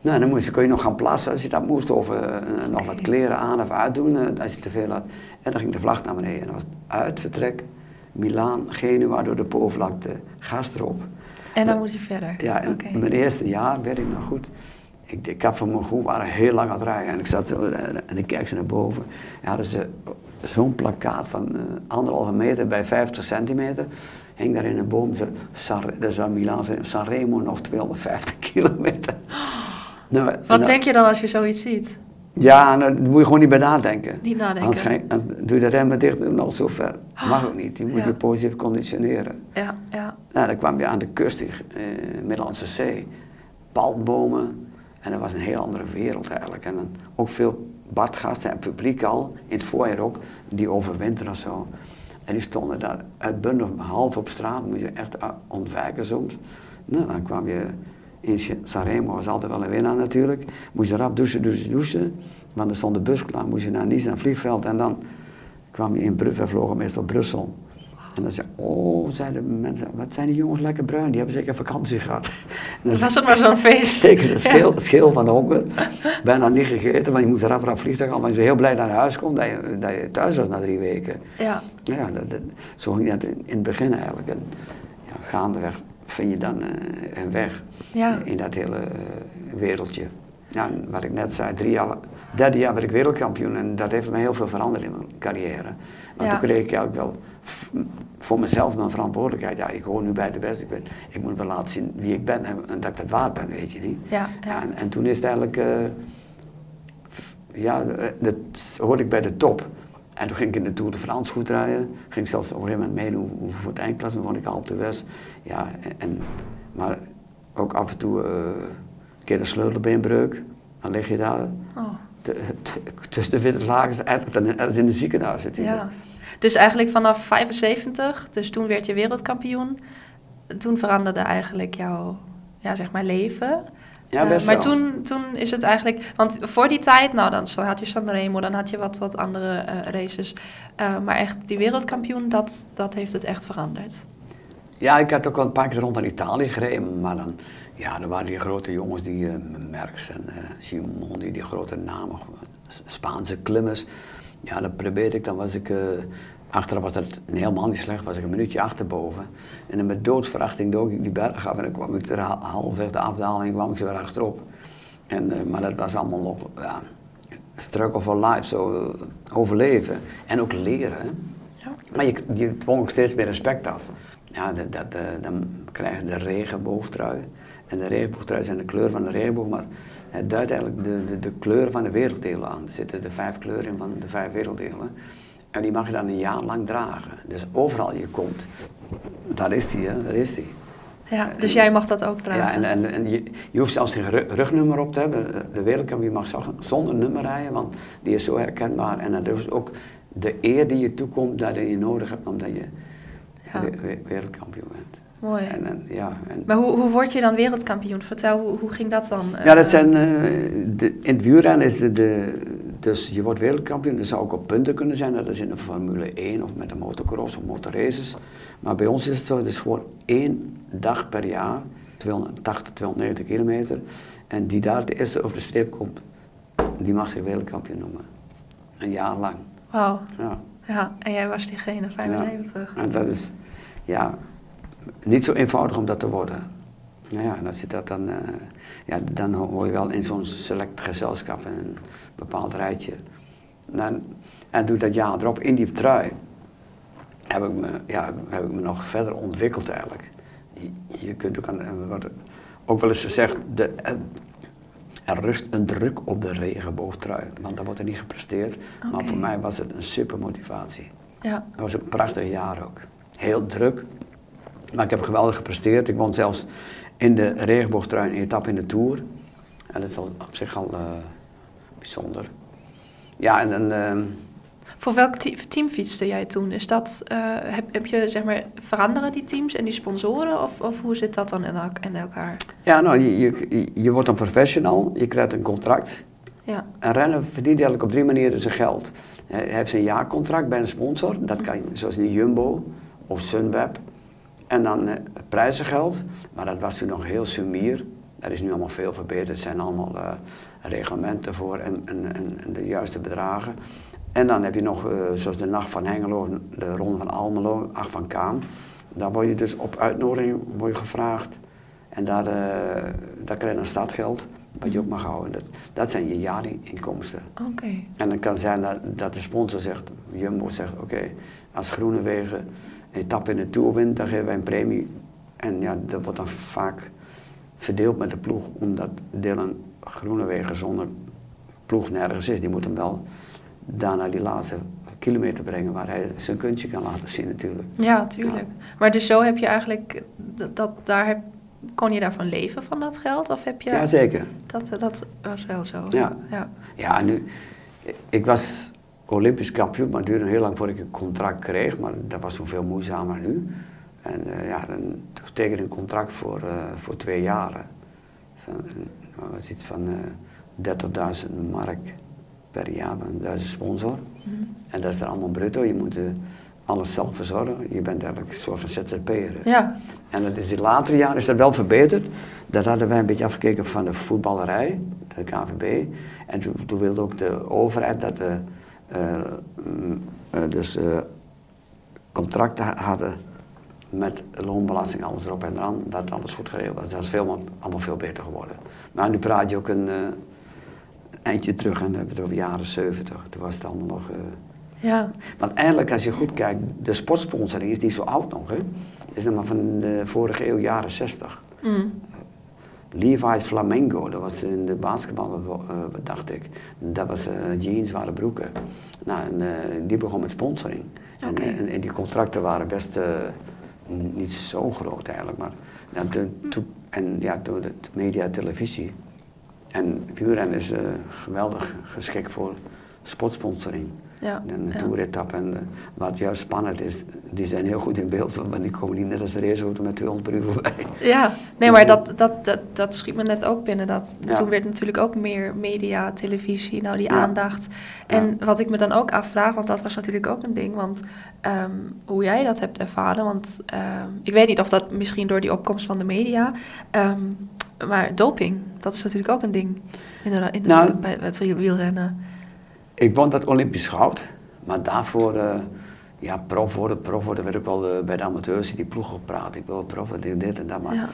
[SPEAKER 1] Nou, dan moest, kon je nog gaan plassen als je dat moest, of uh, nog wat kleren aan of uitdoen uh, als je te veel had. En dan ging de vlag naar beneden. En dan was het uitvertrek, Milaan, Genua door de Po-vlakte, gas erop.
[SPEAKER 2] En dan moest je verder?
[SPEAKER 1] Ja, en okay. mijn eerste jaar werd ik nog goed. Ik, ik had van mijn groen waren heel lang aan het rijden en ik zat en ik keek ze naar boven. Ja, hadden ze zo'n plakkaat van uh, anderhalve meter bij 50 centimeter hing daar in een boom. Ze, dat is Milaan, Sanremo nog 250 kilometer.
[SPEAKER 2] Nou, Wat nou- denk je dan als je zoiets ziet?
[SPEAKER 1] Ja, nou, daar moet je gewoon niet bij nadenken.
[SPEAKER 2] Niet nadenken.
[SPEAKER 1] Anders, doe je de remmen dicht nog zo ver. Dat mag ook niet. Je moet je positief conditioneren.
[SPEAKER 2] Ja, ja.
[SPEAKER 1] Nou, dan kwam je aan de kust, in uh, Middellandse Zee. Palmbomen. En dat was een heel andere wereld eigenlijk. En dan ook veel badgasten en publiek al, in het voorjaar ook, die overwinteren of zo. En die stonden daar uitbundig half op straat, moet je echt ontwijken soms. Nou, dan kwam je in Sanremo, was altijd wel een winnaar natuurlijk. Moest je rap douchen, douchen, douchen. Want er stond de bus klaar, moest je naar Nice, naar het vliegveld. En dan kwam je in Brussel, we vlogen meestal Brussel. En dan zei oh, zeiden mensen, wat zijn die jongens lekker bruin, die hebben zeker vakantie gehad.
[SPEAKER 2] Dan was het maar zo'n feest.
[SPEAKER 1] Zeker, het scheel, scheel van de honger. Bijna niet gegeten, want je moest rap rap vliegtuig gaan. Maar je was heel blij naar huis komt, dat je, dat je thuis was na drie weken.
[SPEAKER 2] Ja.
[SPEAKER 1] Ja, dat, zo ging dat in, het begin eigenlijk. En ja, gaandeweg vind je dan uh, een weg ja. in dat hele uh, wereldje. Ja, wat ik net zei, drie jaar, derde jaar werd ik wereldkampioen en dat heeft me heel veel veranderd in mijn carrière. Want toen kreeg ik eigenlijk wel voor mezelf mijn verantwoordelijkheid. Ja, ik hoor nu bij de beste. Ik, ben, ik moet wel laten zien wie ik ben en, dat ik dat waard ben, weet je niet.
[SPEAKER 2] Ja, ja.
[SPEAKER 1] En, en, toen is het eigenlijk, uh, ja, dat hoorde ik bij de top. En toen ging ik in de Tour de France goed rijden. Ging ik zelfs op een gegeven moment meedoen voor het eindklasse, vond ik al op de West. Ja, en, maar ook af en toe uh, een keer een sleutelbeenbreuk. Dan lig je daar. Oh. tussen de witte lagen, eigenlijk in de ziekenhuis zit
[SPEAKER 2] Ja. Dus eigenlijk vanaf 75, dus toen werd je wereldkampioen. Toen veranderde eigenlijk jouw ja, zeg maar leven.
[SPEAKER 1] Ja, best
[SPEAKER 2] uh, maar toen, toen is het eigenlijk... Want voor die tijd, nou dan had je Sanremo, dan had je wat, wat andere uh, races. Uh, maar echt die wereldkampioen, dat, dat heeft het echt veranderd.
[SPEAKER 1] Ja, ik had ook al een paar keer rond van Italië gereden. Maar dan, ja, er waren die grote jongens, die Merckx en Simon, die, die grote namen, Spaanse klimmers. Ja, dat probeerde ik. Dan was ik, uh, achteraf was dat helemaal niet slecht, was ik een minuutje achterboven. En dan met doodsverachting dook ik die berg af en dan kwam ik er halfweg de afdaling kwam ik er weer achterop. En, uh, maar dat was allemaal nog, ja, struggle for life, zo uh, overleven en ook leren. Ja. Maar je, je dwong ook steeds meer respect af. Ja, dat, dat, dan krijg je de regenboogtrui. En de regenboogtrui zijn de kleur van de regenboog, maar het duidt eigenlijk de, de, de kleuren van de werelddelen aan. Er zitten de vijf kleuren in van de vijf werelddelen. En die mag je dan een jaar lang dragen. Dus overal je komt, daar is die, hè, daar is die.
[SPEAKER 2] Ja, dus jij mag dat ook dragen?
[SPEAKER 1] Ja, en, en, en je, je, hoeft zelfs geen rugnummer op te hebben. De wereldkampioen mag zonder nummer rijden, want die is zo herkenbaar. En dat is ook de eer die je toekomt, dat je nodig hebt, omdat je ja. wereldkampioen bent.
[SPEAKER 2] Mooi.
[SPEAKER 1] En, en, ja,
[SPEAKER 2] en maar hoe, hoe word je dan wereldkampioen? Vertel, hoe, hoe ging dat dan?
[SPEAKER 1] Ja, dat eh, zijn, uh, de, in het wielrennen is de, de, dus je wordt wereldkampioen, dat zou ook op punten kunnen zijn, dat is in de Formule 1 of met de motocross of motorraces. Maar bij ons is het zo, het is gewoon één dag per jaar, 280, 290 kilometer. En die daar de eerste over de streep komt, die mag zich wereldkampioen noemen. Een jaar lang.
[SPEAKER 2] Wauw.
[SPEAKER 1] Ja.
[SPEAKER 2] ja, en jij was diegene, 95.
[SPEAKER 1] Ja, en dat is, ja, niet zo eenvoudig om dat te worden. Nou ja, en als je dat dan, uh, ja, dan hoor je wel in zo'n select gezelschap in een bepaald rijtje. En, en doe dat jaar erop in die trui. Heb ik me, ja, heb ik me nog verder ontwikkeld eigenlijk. Je, je kunt ook, aan, wat ook wel eens gezegd, de, er rust een druk op de regenboogtrui. Want dat wordt er niet gepresteerd. Maar voor mij was het een super motivatie.
[SPEAKER 2] Ja.
[SPEAKER 1] Dat was een prachtig jaar ook. Heel druk, maar ik heb geweldig gepresteerd. Ik won zelfs in de regenboogtrui een etappe in de Tour. En dat is al op zich al uh, bijzonder. Ja, en... en uh,
[SPEAKER 2] voor welk team fietste jij toen? Is dat, uh, heb, heb je, zeg maar, veranderen die teams en die sponsoren? Of, of hoe zit dat dan in, in elkaar?
[SPEAKER 1] Ja, nou, je, je, je wordt een professional, je krijgt een contract.
[SPEAKER 2] Ja.
[SPEAKER 1] En rennen verdient eigenlijk op drie manieren zijn geld. Hij heeft zijn jaarcontract bij een sponsor, dat kan zoals in Jumbo of Sunweb. En dan uh, prijzengeld, maar dat was toen nog heel sumier. Dat is nu allemaal veel verbeterd. Er zijn allemaal uh, reglementen voor en, en, en, de juiste bedragen. En dan heb je nog, uh, zoals de Nacht van Hengelo, de Ronde van Almelo, Acht van Kaam. Daar word je dus op uitnodiging word je gevraagd. En daar, daar krijg je dan startgeld, wat je ook mag houden. Dat, dat zijn je jaarinkomsten.
[SPEAKER 2] Oké.
[SPEAKER 1] En dan kan zijn dat, dat de sponsor zegt, Jumbo zegt, oké, als Groenewegen een etappe in de Tour wint, dan geven wij een premie. En ja, dat wordt dan vaak verdeeld met de ploeg, omdat Dylan Groenewegen zonder ploeg nergens is. Die moet hem wel daarna die laatste kilometer brengen waar hij zijn kunstje kan laten zien natuurlijk.
[SPEAKER 2] Ja, tuurlijk. Maar dus zo heb je eigenlijk, dat, dat daar heb, kon je daarvan leven van dat geld? Of heb je...
[SPEAKER 1] Ja, zeker.
[SPEAKER 2] Dat, dat was wel zo.
[SPEAKER 1] Ja.
[SPEAKER 2] ja.
[SPEAKER 1] Ja, nu, ik was Olympisch kampioen, maar het duurde heel lang voordat ik een contract kreeg, maar dat was toen veel moeizamer nu. En uh, ja, dan tekende een contract voor, uh, voor twee jaren. Van, dat was iets van uh, 30.000 mark per jaar van een Duitse sponsor. Mm. En dat is dan allemaal bruto. Je moet alles zelf verzorgen. Je bent eigenlijk een soort van ZZP'er.
[SPEAKER 2] Ja.
[SPEAKER 1] En dat is in latere jaren is dat wel verbeterd. Dat hadden wij een beetje afgekeken van de voetballerij, de KVB. En toen, toen wilde ook de overheid dat we dus uh, contracten hadden met loonbelasting, alles erop en eraan, dat alles goed geregeld was. Dat is veel, allemaal veel beter geworden. Maar nu praat je ook een eindje terug en dan hebben we het over jaren 70. Toen was het allemaal nog.
[SPEAKER 2] ja.
[SPEAKER 1] Want eigenlijk, als je goed kijkt, de sportsponsoring is niet zo oud nog. Hè? Het is nog maar van de vorige eeuw, jaren 60.
[SPEAKER 2] Mm.
[SPEAKER 1] Levi's Flamengo, dat was in de basketbal, uh, dacht ik. Dat was uh, jeans, waren broeken. Nou, en, uh, die begon met sponsoring.
[SPEAKER 2] Okay.
[SPEAKER 1] En, en, en, die contracten waren best niet zo groot eigenlijk. Maar de, to, en ja, door de media, televisie. En wielrennen is geweldig geschikt voor sportsponsoring.
[SPEAKER 2] Ja,
[SPEAKER 1] en de
[SPEAKER 2] ja.
[SPEAKER 1] toeretappe. En wat juist spannend is, die zijn heel goed in beeld, want die komen niet net als raceauto met 200 per uur voorbij.
[SPEAKER 2] Ja, nee, maar dat, dat, dat, dat schiet me net ook binnen. Dat,
[SPEAKER 1] Ja.
[SPEAKER 2] Toen werd natuurlijk ook meer media, televisie, nou die aandacht. En wat ik me dan ook afvraag, want dat was natuurlijk ook een ding, want ehm, hoe jij dat hebt ervaren, want ehm, ik weet niet of dat misschien door die opkomst van de media, ehm, maar doping, dat is natuurlijk ook een ding in de, in de,
[SPEAKER 1] Nou,
[SPEAKER 2] bij het wiel- wielrennen.
[SPEAKER 1] Ik won dat Olympisch goud, maar daarvoor, eh, ja, prof worden, prof worden, werd ook wel eh, bij de amateurs in die ploeg gepraat. Ik wil prof worden, dit en dat, maar
[SPEAKER 2] Ja.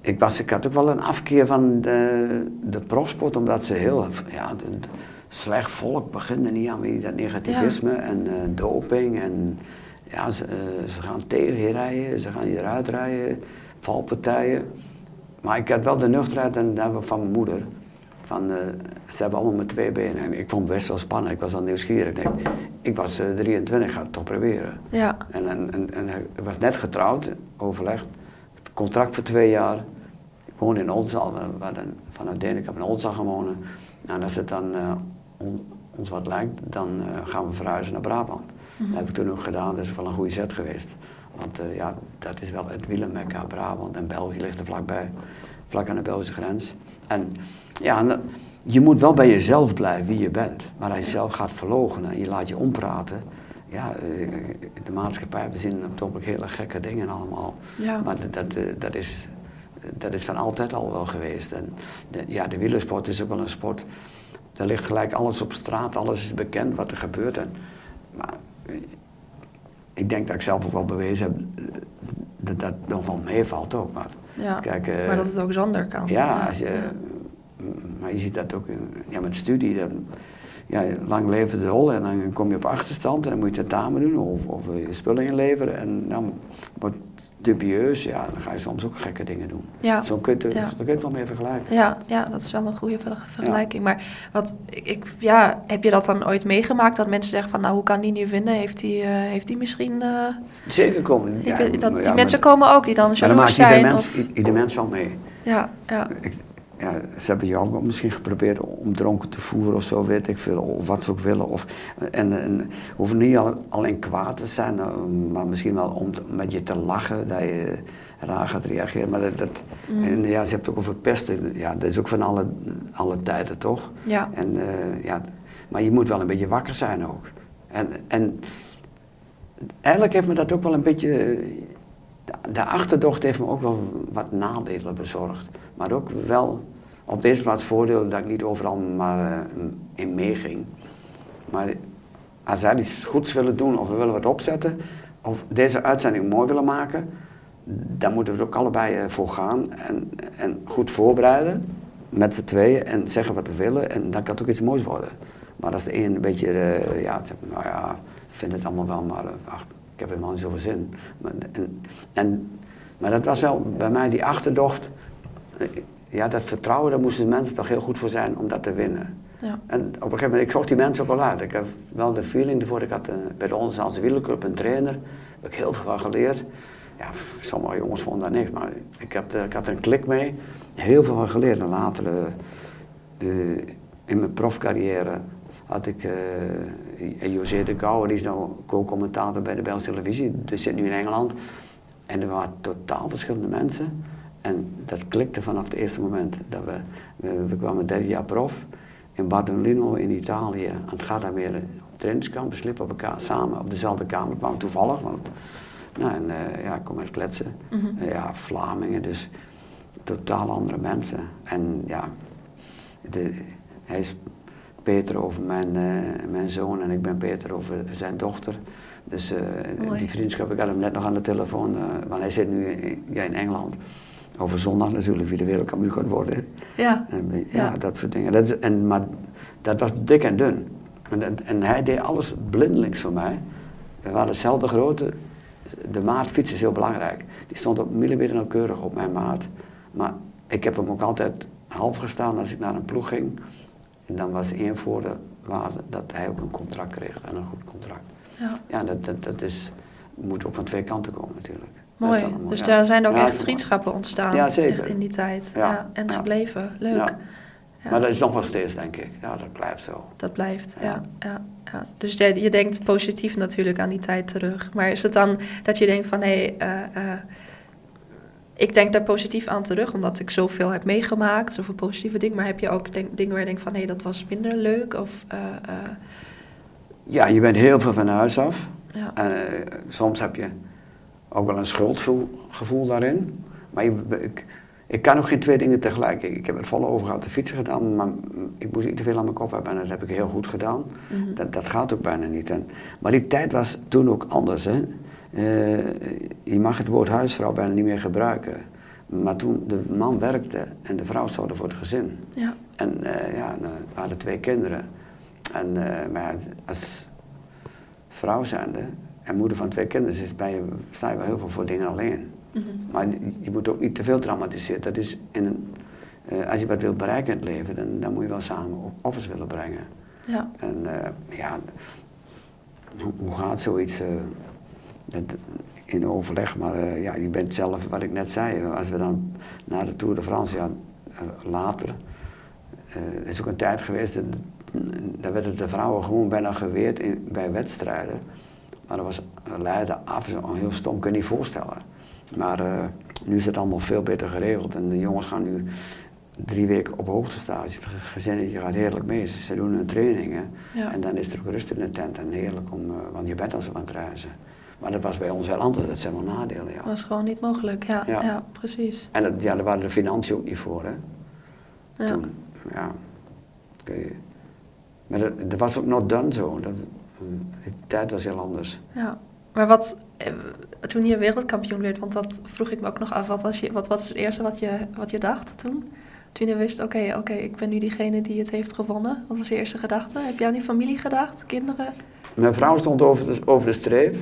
[SPEAKER 1] ik, was, ik had ook wel een afkeer van de, de profsport, omdat ze heel, ja, de, de- slecht volk beginnen niet aan weet je, dat negativisme en eh, doping en ja, ze, ze gaan tegen je rijden, ze gaan je eruit rijden, valpartijen. Maar ik had wel de nuchterheid en dat van mijn moeder. Van, eh, ze hebben allemaal met twee benen. En ik vond het best wel spannend. Ik was wel nieuwsgierig. Ik denk, ik was eh, 23, ik ga het toch proberen.
[SPEAKER 2] Ja,
[SPEAKER 1] En, en, en, en ik was net getrouwd, overlegd. Contract voor twee jaar. Ik woonde in Oldenzaal. Vanuit Denekamp in Oldenzaal wonen. Nou, en als het dan eh, on- ons wat lijkt, dan eh, gaan we verhuizen naar Brabant. Dat heb ik toen ook gedaan. Dat is wel een goede zet geweest. Want eh, ja, dat is wel het wielermekka Brabant. En België ligt er vlakbij. Vlak aan de Belgische grens. En ja, je moet wel bij jezelf blijven wie je bent. Maar als je zelf gaat verloochenen en je laat je ompraten. Ja, eh, de maatschappij bezinnen op topelijk hele gekke dingen allemaal.
[SPEAKER 2] ja.
[SPEAKER 1] Maar dat, dat, eh, dat, is, dat is van altijd al wel geweest. En de, ja, de wielersport is ook wel een sport. Daar ligt gelijk alles op straat, alles is bekend wat er gebeurt. En, maar eh, ik denk dat ik zelf ook wel bewezen heb dat dat nog wel meevalt ook. Maar
[SPEAKER 2] ja.
[SPEAKER 1] kijk, eh,
[SPEAKER 2] maar dat het ook zonder kan.
[SPEAKER 1] ja, als je, maar je ziet dat ook in, ja, met studie. Dat, ja, lang leven de hol en dan kom je op achterstand en dan moet je tentamen doen of, of je spullen inleveren. En dan wordt het dubieus, ja, dan ga je soms ook gekke dingen doen.
[SPEAKER 2] Ja.
[SPEAKER 1] Zo kun je,
[SPEAKER 2] Ja.
[SPEAKER 1] kun je het wel mee vergelijken.
[SPEAKER 2] Ja, ja, dat is wel een goede ver- vergelijking. Maar wat, ik, ja, heb je dat dan ooit meegemaakt dat mensen zeggen van, nou, hoe kan die nu winnen? Heeft die, eh, heeft die misschien... eh,
[SPEAKER 1] Zeker komen.
[SPEAKER 2] ik
[SPEAKER 1] ja,
[SPEAKER 2] dat, die mensen
[SPEAKER 1] maar,
[SPEAKER 2] komen ook die dan jaloers
[SPEAKER 1] maakt ieder
[SPEAKER 2] zijn.
[SPEAKER 1] mens,
[SPEAKER 2] of-
[SPEAKER 1] ieder mens wel mee.
[SPEAKER 2] ja, ja,
[SPEAKER 1] Ik, ja, ze hebben jou ook misschien geprobeerd om dronken te voeren of zo, weet ik veel, of wat ze ook willen. Of, en, en hoeven niet al- alleen kwaad te zijn, eh, maar misschien wel om te- met je te lachen, dat je raar gaat reageren. Maar dat, dat,
[SPEAKER 2] Mm.
[SPEAKER 1] en ja, ze hebben het ook over pesten, ja, dat is ook van alle, alle tijden, toch?
[SPEAKER 2] ja,
[SPEAKER 1] En, eh, ja, maar je moet wel een beetje wakker zijn ook. En, en eigenlijk heeft me dat ook wel een beetje, de achterdocht heeft me ook wel wat nadelen bezorgd. Maar ook wel op deze plaats voordeel dat ik niet overal maar uh, in meeging. Maar als zij iets goeds willen doen of we willen wat opzetten, of deze uitzending mooi willen maken, dan moeten we er ook allebei uh, voor gaan en, en goed voorbereiden met z'n tweeën en zeggen wat we willen en dan kan het ook iets moois worden. Maar als de een een beetje, uh, ja, zegt, nou ja, vind het allemaal wel, maar ach, ik heb helemaal niet zoveel zin. Maar, en, en, maar dat was wel bij mij die achterdocht, ja, dat vertrouwen, daar moesten mensen toch heel goed voor zijn om dat te winnen. Ja. En op een gegeven moment, ik zocht die mensen ook al uit. Ik heb wel de feeling ervoor. Ik had uh, bij de Onze Wielerclub een trainer. Daar heb ik heel veel van geleerd. Ja, sommige jongens vonden dat niks, maar ik, heb ik had er een klik mee. Heel veel van geleerd. En later, uh, in mijn profcarrière, had ik uh, José de Gouwer, die is nou co-commentator bij de Belgische televisie. Die zit nu in Engeland. En er waren totaal verschillende mensen. En dat klikte vanaf het eerste moment. Dat we, we, we kwamen derde jaar prof in Bardolino in Italië aan het Gadameer op trainingskamp. We sliepen op elkaar samen op dezelfde kamer, kwamen toevallig. Want, nou, en uh, ja, ik kom uit kletsen. Mm -hmm. uh, ja, Vlamingen, dus totaal andere mensen. En ja, de, hij is Peter over mijn, uh, mijn zoon en ik ben Peter over zijn dochter. Dus die vriendschap, ik had hem net nog aan de telefoon, want hij zit nu in, ja, in Engeland over zondag natuurlijk wie de wereldkampioen gaat worden.
[SPEAKER 2] Ja.
[SPEAKER 1] En, ja, ja, dat soort dingen. Dat, en, maar dat was dik en dun. En, en hij deed alles blindelings voor mij. We waren dezelfde grootte. De maatfiets is heel belangrijk. Die stond op millimeter nauwkeurig op mijn maat. Maar ik heb hem ook altijd half gestaan als ik naar een ploeg ging. En dan was één voordeel dat hij ook een contract kreeg en een goed contract. Ja, ja dat, dat, dat is, moet ook van twee kanten komen natuurlijk.
[SPEAKER 2] Mooi. dus daar zijn ook echt vriendschappen ontstaan. Ja, zeker. Echt in die tijd. Ja. en gebleven. Leuk.
[SPEAKER 1] Maar dat is nog wel steeds, denk ik. Ja, dat blijft zo.
[SPEAKER 2] Dat blijft, ja. ja, ja, Dus je, je denkt positief natuurlijk aan die tijd terug. Maar is het dan dat je denkt van... hé, hey, uh, ik denk daar positief aan terug... omdat ik zoveel heb meegemaakt, zoveel positieve dingen. Maar heb je ook denk, dingen waar je denkt van... hé, hey, dat was minder leuk? Of, uh,
[SPEAKER 1] Ja, je bent heel veel van huis af. Ja. En soms heb je ook wel een schuldgevoel daarin. Maar ik, ik, ik, kan ook geen twee dingen tegelijk. Ik, ik heb het volle overgehouden de fietsen gedaan, maar ik moest niet te veel aan mijn kop hebben en dat heb ik heel goed gedaan. Mhm. dat, dat gaat ook bijna niet. En, maar die tijd was toen ook anders. Hè. Uh, je mag het woord huisvrouw bijna niet meer gebruiken. Maar toen de man werkte en de vrouw zorgde voor het gezin. Ja. En uh, ja, nou, we hadden twee kinderen. En uh, maar als vrouw zijnde en moeder van twee kinderen is, ben je, sta je wel heel veel voor dingen alleen. Mhm. Maar je moet ook niet te veel dramatiseren. Dat is in een, uh, als je wat wilt bereiken in het leven, dan, dan moet je wel samen offers willen brengen. Ja. En uh, ja, hoe, hoe, gaat zoiets uh, dat, in overleg? Maar ja, je bent zelf, wat ik net zei, als we dan naar de Tour de France, ja, later, er is ook een tijd geweest, dat, daar werden de vrouwen gewoon bijna geweerd in, bij wedstrijden. Maar dat was Leiden af, heel stom, kun je niet voorstellen. Maar uh, nu is het allemaal veel beter geregeld en de jongens gaan nu drie weken op hoogtestage. Het gezinnetje gaat heerlijk mee. Ze doen hun trainingen en dan is er ook rust in de tent en heerlijk om, uh, want je bent als ze aan het reizen. Maar dat was bij ons heel anders, dat zijn wel nadelen. Ja. Dat
[SPEAKER 2] was gewoon niet mogelijk, ja, ja. precies.
[SPEAKER 1] En dat, ja, daar waren de financiën ook niet voor, hè? Ja. Toen, ja. Okay. Maar dat, dat was ook nog dan zo. Dat, de tijd was heel anders.
[SPEAKER 2] Ja, maar wat, eh, toen je wereldkampioen werd, want dat vroeg ik me ook nog af, wat was, je, wat was het eerste wat je, wat je dacht toen? Toen je wist, oké, oké, ik ben nu diegene die het heeft gewonnen. Wat was je eerste gedachte? Heb je aan die familie gedacht, kinderen?
[SPEAKER 1] Mijn vrouw stond over de, over de streep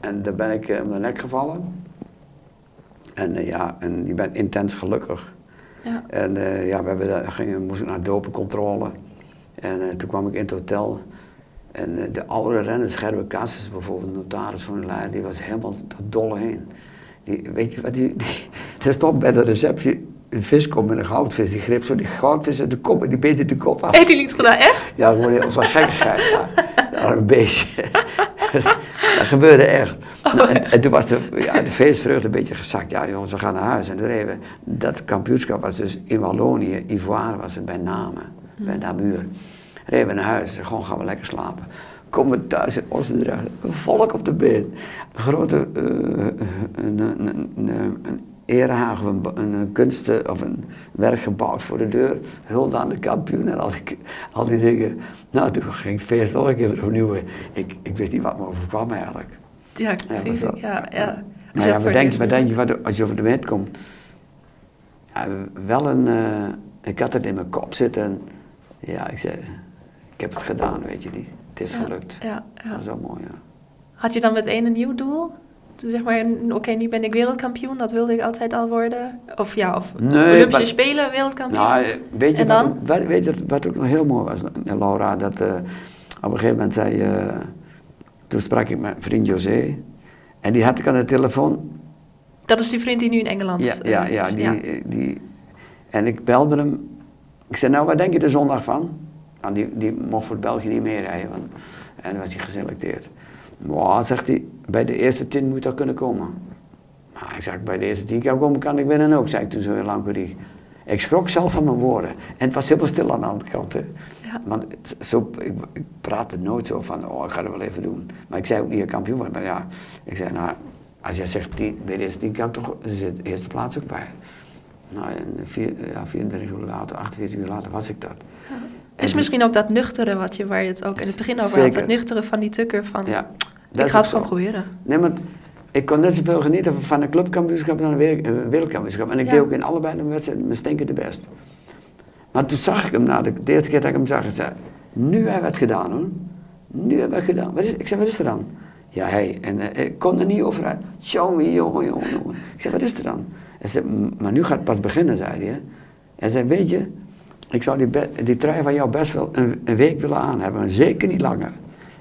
[SPEAKER 1] en daar ben ik uh, om de nek gevallen. En uh, ja, en je bent intens gelukkig. Ja. En ja, we hebben, gingen, moesten naar dopencontrole. En toen kwam ik in het hotel en eh, de oude renners, Gerbe Cassis bijvoorbeeld, notaris van de Leider, die was helemaal dolle heen. Die, weet je wat, die, die, stond bij de receptie een viskop met een goudvis. Die greep zo die goudvis in de kop en die beet de kop af.
[SPEAKER 2] Heeft hij niet gedaan, echt?
[SPEAKER 1] Ja, gewoon zo'n gekkigheid. Ja. een beestje. dat gebeurde echt. Oh, en, en, toen was de, ja, de feestvreugde een beetje gezakt. Ja jongens, we gaan naar huis. En toen even, dat kampioenschap was dus in Wallonië, Ivoire was het bij Namen, bij Namur reden we naar huis. Gewoon gaan we lekker slapen. Komen thuis in Oostenrijk, een volk op de been. Een grote uh, een, een, een, een erehaag of een, een kunst of een werk gebouwd voor de deur. Hulde aan de kampioen en al die, al die dingen. Nou, toen ging het feest nog een keer opnieuw. Ik, ik wist niet wat me overkwam eigenlijk.
[SPEAKER 2] Ja, natuurlijk. Ja, ja,
[SPEAKER 1] Maar ja, wat denk, wat denk je als je over de wind komt? Ja, wel een... Uh, ik had het in mijn kop zitten. Ja, ik zei, ik heb het gedaan, weet je niet. Het is gelukt. Ja, ja. Dat is wel mooi, ja.
[SPEAKER 2] Had je dan meteen een nieuw doel? Toen zeg maar, oké, nu ben ik wereldkampioen, dat wilde ik altijd al worden. Of ja, of nee, Olympische Spelen wereldkampioen. Nou,
[SPEAKER 1] weet je, en wat, dan? Ook, weet je wat ook nog heel mooi was, Laura? Dat uh, op een gegeven moment zei, uh, toen sprak ik met vriend José. En die had ik aan de telefoon.
[SPEAKER 2] Dat is die vriend die nu in Engeland
[SPEAKER 1] Ja, ja, ja, die, ja. die, en ik belde hem. Ik zei, nou, wat denk je de zondag van? Nou, die, die mocht voor België niet meerijden. Want, en dan was hij geselecteerd. Maar, zegt hij, bij de eerste tien moet dat kunnen komen. Maar ik zeg, bij de eerste tien kan komen, kan ik winnen ook, zei ik toen zo heel lang Ik schrok zelf van mijn woorden. En het was heel stil aan de andere kant. Hè. Ja. Want zo, ik, ik praatte nooit zo van, oh, ik ga het wel even doen. Maar ik zei ook niet een kampioen worden. Maar ja, ik zei, nou, als jij zegt tien, bij de eerste tien kan ik toch de eerste plaats ook bij. Nou, en vier, ja, 34 uur later, 48 uur later was ik dat. Ja.
[SPEAKER 2] Het is misschien ook dat nuchtere wat je, waar je het ook in het begin over had. Het nuchtere van die tukker van, ja, ik ga het gewoon proberen.
[SPEAKER 1] Nee, maar ik kon net zoveel genieten van een clubkampioenschap dan een wereldkampioenschap. En ik deed ook in allebei de wedstrijden mijn stinkende best. Maar toen zag ik hem, na de, de, eerste keer dat ik hem zag, ik zei, nu hebben we het gedaan hoor. Nu hebben we het gedaan. Wat is, ik zei, wat is er dan? Ja, hij. En uh, ik kon er niet over uit. Jongen, jongen, jongen, jongen. Ik zei, wat is er dan? Hij zei, maar nu gaat het pas beginnen, zei hij. Hij zei, weet je, ik zou die, die trui van jou best wel een, een week willen aan hebben, zeker niet langer.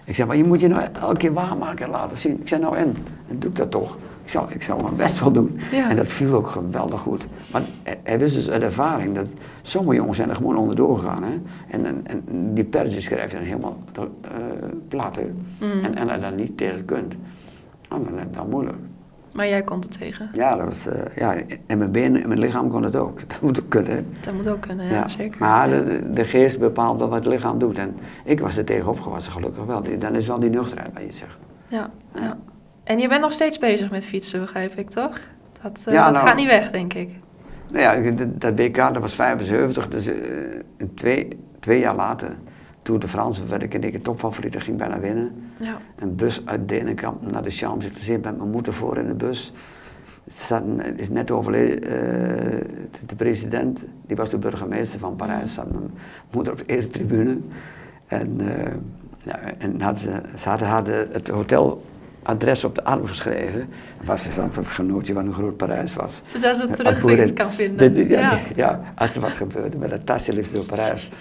[SPEAKER 1] Ik zei, maar je moet je nou elke keer waarmaken en laten zien. Ik zei, nou en? Dan doe ik dat toch. Ik zou, ik zou mijn best wel doen. En dat viel ook geweldig goed. Maar hij wist dus uit ervaring dat sommige jongens zijn er gewoon onderdoor gegaan. Hè? En, en, en die pertjes schrijf je dan helemaal uh, plat. Mm. En, en hij dan niet tegen kunt. Oh, dan is wel moeilijk.
[SPEAKER 2] Maar jij kon het tegen?
[SPEAKER 1] Ja, dat was, uh, ja, en mijn benen en mijn lichaam kon het ook. Dat moet ook kunnen.
[SPEAKER 2] Dat moet ook kunnen, ja, zeker.
[SPEAKER 1] Maar de, de, geest bepaalt wat het lichaam doet. En ik was er tegen opgewassen, gelukkig wel. Dan is wel die nuchterheid wat je zegt.
[SPEAKER 2] Ja, ja. En je bent nog steeds bezig met fietsen, begrijp ik, toch? Dat, uh, ja, dat nou, gaat niet weg, denk ik.
[SPEAKER 1] Nou ja, dat, BK, dat was 75, dus uh, twee, twee jaar later Tour de France werd ik in de topfavoriet, ging bijna winnen. Ja. Een bus uit Denenkamp naar de Champs-Élysées met mijn moeder voor in de bus. Zat, is net overleden, uh, de president, die was de burgemeester van Parijs, zat mijn moeder op de eretribune. En, uh, ja, en had ze, ze hadden, hadden het hoteladres op de arm geschreven. Was ze zo'n genootje van hoe groot Parijs was.
[SPEAKER 2] Zodat ze het terug kan vinden.
[SPEAKER 1] ja, ja. als er wat gebeurde, met dat tasje liefst door Parijs.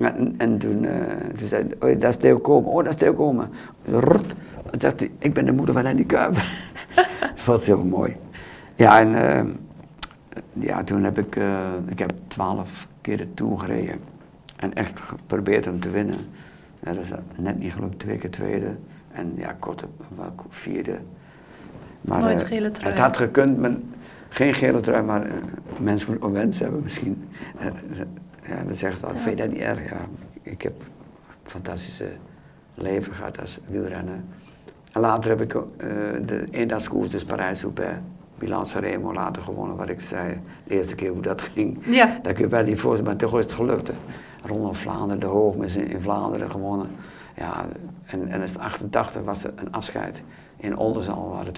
[SPEAKER 1] En, en toen, uh, toen zei hij, oh, dat is Theo Komen. Oh, dat is Theo Komen. Rot. Dan zegt hij, ik ben de moeder van Andy Kuiper. dat was heel mooi. Ja, en uh, ja, toen heb ik, uh, ik heb twaalf keer de Tour gereden. En echt geprobeerd hem te winnen. Ja, dat is net niet gelukt, twee keer tweede. En ja, kort vierde.
[SPEAKER 2] Maar Nooit gele trui.
[SPEAKER 1] het had gekund, met, geen gele trui, maar mensen moeten ook wens hebben misschien. Ja, dan zeggen ze altijd, vind je dat niet erg? Ja, ik heb een fantastische leven gehad als wielrenner. En later heb ik uh, de eendagskoers, dus Parijs-Roubaix, Milan Sanremo later gewonnen, wat ik zei, de eerste keer hoe dat ging. Ja. Dat kun je bij niet voorstellen, maar toch is het gelukt. Ronde Vlaanderen, de Hoogmis in Vlaanderen gewonnen. Ja, en, en in 88 was er een afscheid. In Oldenzaal waren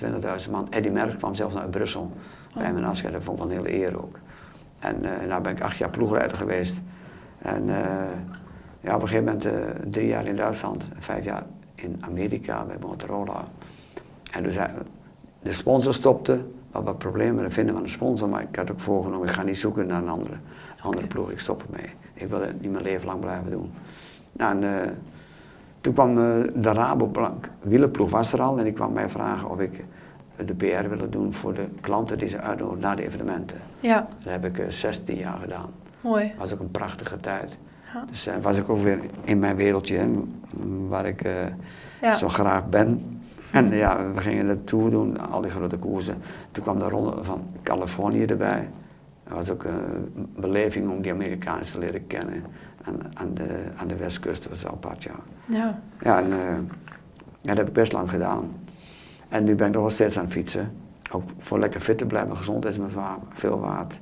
[SPEAKER 1] 20.000 man. Eddie Merckx kwam zelfs naar Brussel bij mijn afscheid. Dat vond ik wel een hele eer ook. En uh, nou ben ik acht jaar ploegleider geweest. En uh, ja, op een gegeven moment uh, drie jaar in Duitsland, vijf jaar in Amerika bij Motorola. En dus de sponsor stopte, we wat problemen met het vinden van een sponsor, maar ik had ook voorgenomen, ik ga niet zoeken naar een andere, andere ploeg, ik stop ermee. Ik wil het niet mijn leven lang blijven doen. Nou, en, toen kwam de Rabobank wielerploeg was er al en die kwam mij vragen of ik de PR willen doen voor de klanten die ze uitnodigen na de evenementen. Ja. Dat heb ik 16 jaar gedaan.
[SPEAKER 2] Mooi.
[SPEAKER 1] Dat was ook een prachtige tijd. Ja. Dus uh, was ik ook weer in mijn wereldje, waar ik uh, zo graag ben. En ja, we gingen de tour doen, al die grote koersen. Toen kwam de ronde van Californië erbij. Dat was ook een beleving om die Amerikanen te leren kennen. Aan, aan, de, aan de westkust was apart, ja.
[SPEAKER 2] Ja.
[SPEAKER 1] Ja, en, ja, dat heb ik best lang gedaan. En nu ben ik nog wel steeds aan het fietsen. Ook voor lekker fit te blijven, gezondheid is me veel waard.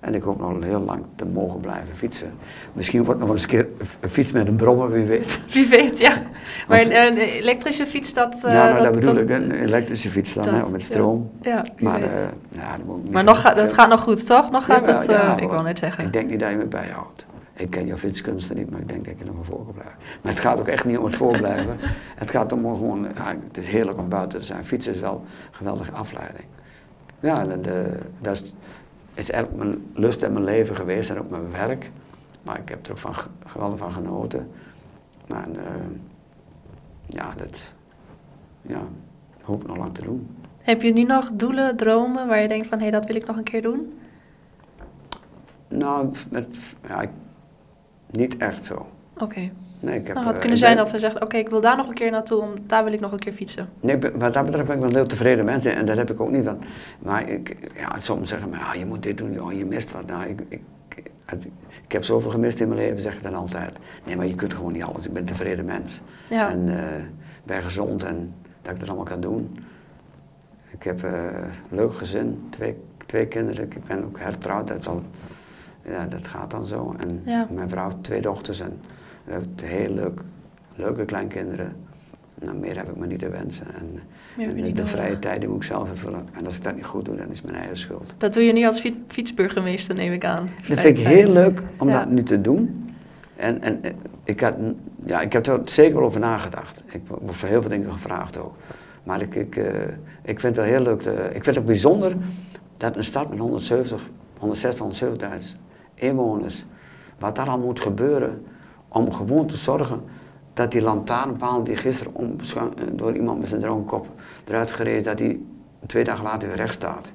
[SPEAKER 1] En ik hoop nog heel lang te mogen blijven fietsen. Misschien wordt nog eens een keer een fiets met een brommer, wie weet.
[SPEAKER 2] Wie weet, ja. Maar een, een elektrische fiets, dat...
[SPEAKER 1] Ja, nou, dat, bedoel ik, een elektrische fiets dan, hè, met stroom.
[SPEAKER 2] Ja,
[SPEAKER 1] maar
[SPEAKER 2] uh,
[SPEAKER 1] ja, dat, moet
[SPEAKER 2] maar nog, dat gaat nog goed, toch? Nog gaat ja, het, uh, ik wil net zeggen.
[SPEAKER 1] Ik denk niet dat je me bijhoudt. Ik ken jouw fietskunsten niet, maar ik denk dat ik er nog wel voor blijven. Maar het gaat ook echt niet om het voorblijven. het gaat om gewoon, het is heerlijk om buiten te zijn. Fietsen is wel een geweldige afleiding. Ja, de, de, dat is, is eigenlijk mijn lust en mijn leven geweest en ook mijn werk. Maar ik heb er ook van, geweldig van genoten. Maar uh, ja, dat ja, hoop ik nog lang te doen.
[SPEAKER 2] Heb je nu nog doelen, dromen waar je denkt van hé, hey, dat wil ik nog een keer doen?
[SPEAKER 1] Nou, met, ja, ik, niet echt zo.
[SPEAKER 2] Oké.
[SPEAKER 1] Nee, ik heb,
[SPEAKER 2] nou, het
[SPEAKER 1] uh,
[SPEAKER 2] kunnen zijn dat we zeggen, oké, ik wil daar nog een keer naartoe, om, daar wil ik nog een keer fietsen.
[SPEAKER 1] Nee, wat dat betreft ben ik wel heel tevreden met en dat heb ik ook niet. Want, maar ik, ja, soms zeggen maar, ja, je moet dit doen, joh, je mist wat. Nou, ik, ik, ik heb zoveel gemist in mijn leven, zeg ik dan altijd. Nee, maar je kunt gewoon niet alles. Ik ben een tevreden mens.
[SPEAKER 2] Ja.
[SPEAKER 1] En uh, ben gezond en dat ik dat allemaal kan doen. Ik heb uh, een leuk gezin, twee, twee kinderen. Ik ben ook hertrouwd. Dat, al, ja, dat gaat dan zo. En
[SPEAKER 2] ja.
[SPEAKER 1] mijn vrouw heeft twee dochters en we hebben heel leuk, leuke kleinkinderen. Nou, meer heb ik me niet te wensen. En, en de, de vrije tijd die moet ik zelf invullen. En als ik dat niet goed doe, dan is mijn eigen schuld.
[SPEAKER 2] Dat doe je nu als fietsburgemeester, neem ik aan.
[SPEAKER 1] Dat vind ik heel leuk om ja. dat nu te doen. En, en ik, had, ja, ik heb er zeker wel over nagedacht. Ik word voor heel veel dingen gevraagd ook. Maar ik, ik, uh, ik vind het wel heel leuk. Te, ik vind het ook bijzonder dat een stad met 170, 160, 170.000 inwoners, wat daar al moet gebeuren om gewoon te zorgen dat die lantaarnpaal die gisteren om, door iemand met zijn droonkop eruit gereden, dat die twee dagen later weer recht staat.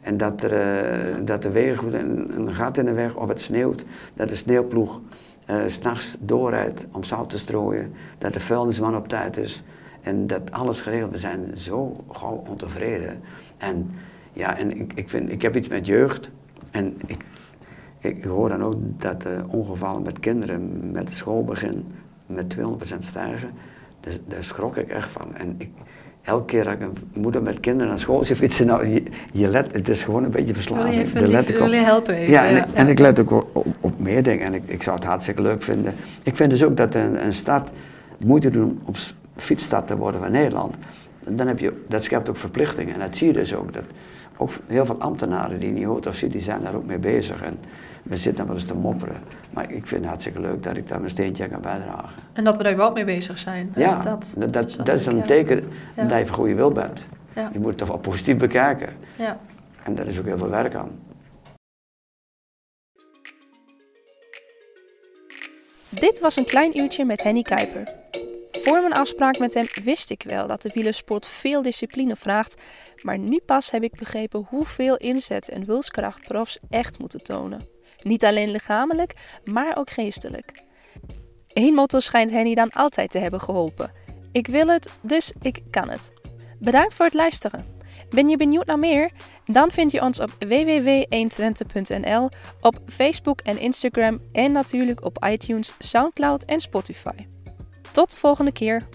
[SPEAKER 1] En dat, er, uh, dat de wegen een, een gat in de weg of het sneeuwt, dat de sneeuwploeg uh, s'nachts doorrijdt om zout te strooien, dat de vuilnisman op tijd is en dat alles geregeld. We zijn zo gauw ontevreden. En ja, en ik, ik, vind, ik heb iets met jeugd en ik, ik hoor dan ook dat de ongevallen met kinderen met schoolbegin met 200% stijgen. Dus daar schrok ik echt van. En ik, elke keer dat ik een moeder met kinderen naar school zie fietsen, nou, je, je let, het is gewoon een beetje verslaving.
[SPEAKER 2] Wil je, even, let ik wil je helpen? Even,
[SPEAKER 1] ja, en, ja, ik, en ik let ook op, op, meer dingen. En ik, ik zou het hartstikke leuk vinden. Ik vind dus ook dat een, een stad moeite doen om fietsstad te worden van Nederland. Dan heb je, dat schept ook verplichtingen. En dat zie je dus ook. Dat, ook heel veel ambtenaren die niet hoort of zien, die zijn daar ook mee bezig. En we zitten dan wel eens te mopperen. Maar ik vind het hartstikke leuk dat ik daar mijn steentje kan bijdragen.
[SPEAKER 2] En dat we daar wel mee bezig zijn.
[SPEAKER 1] Ja, dat, dat, dat, is, dat is een teken ja. dat je van goede wil bent.
[SPEAKER 2] Ja.
[SPEAKER 1] Je moet het toch wel positief bekijken.
[SPEAKER 2] Ja.
[SPEAKER 1] En daar is ook heel veel werk aan.
[SPEAKER 2] Dit was een klein uurtje met Henny Kuiper. Voor mijn afspraak met hem wist ik wel dat de wielersport veel discipline vraagt, maar nu pas heb ik begrepen hoeveel inzet en wilskracht profs echt moeten tonen. Niet alleen lichamelijk, maar ook geestelijk. Eén motto schijnt Henny dan altijd te hebben geholpen. Ik wil het, dus ik kan het. Bedankt voor het luisteren. Ben je benieuwd naar meer? Dan vind je ons op www.120.nl, op Facebook en Instagram en natuurlijk op iTunes, Soundcloud en Spotify. Tot de volgende keer.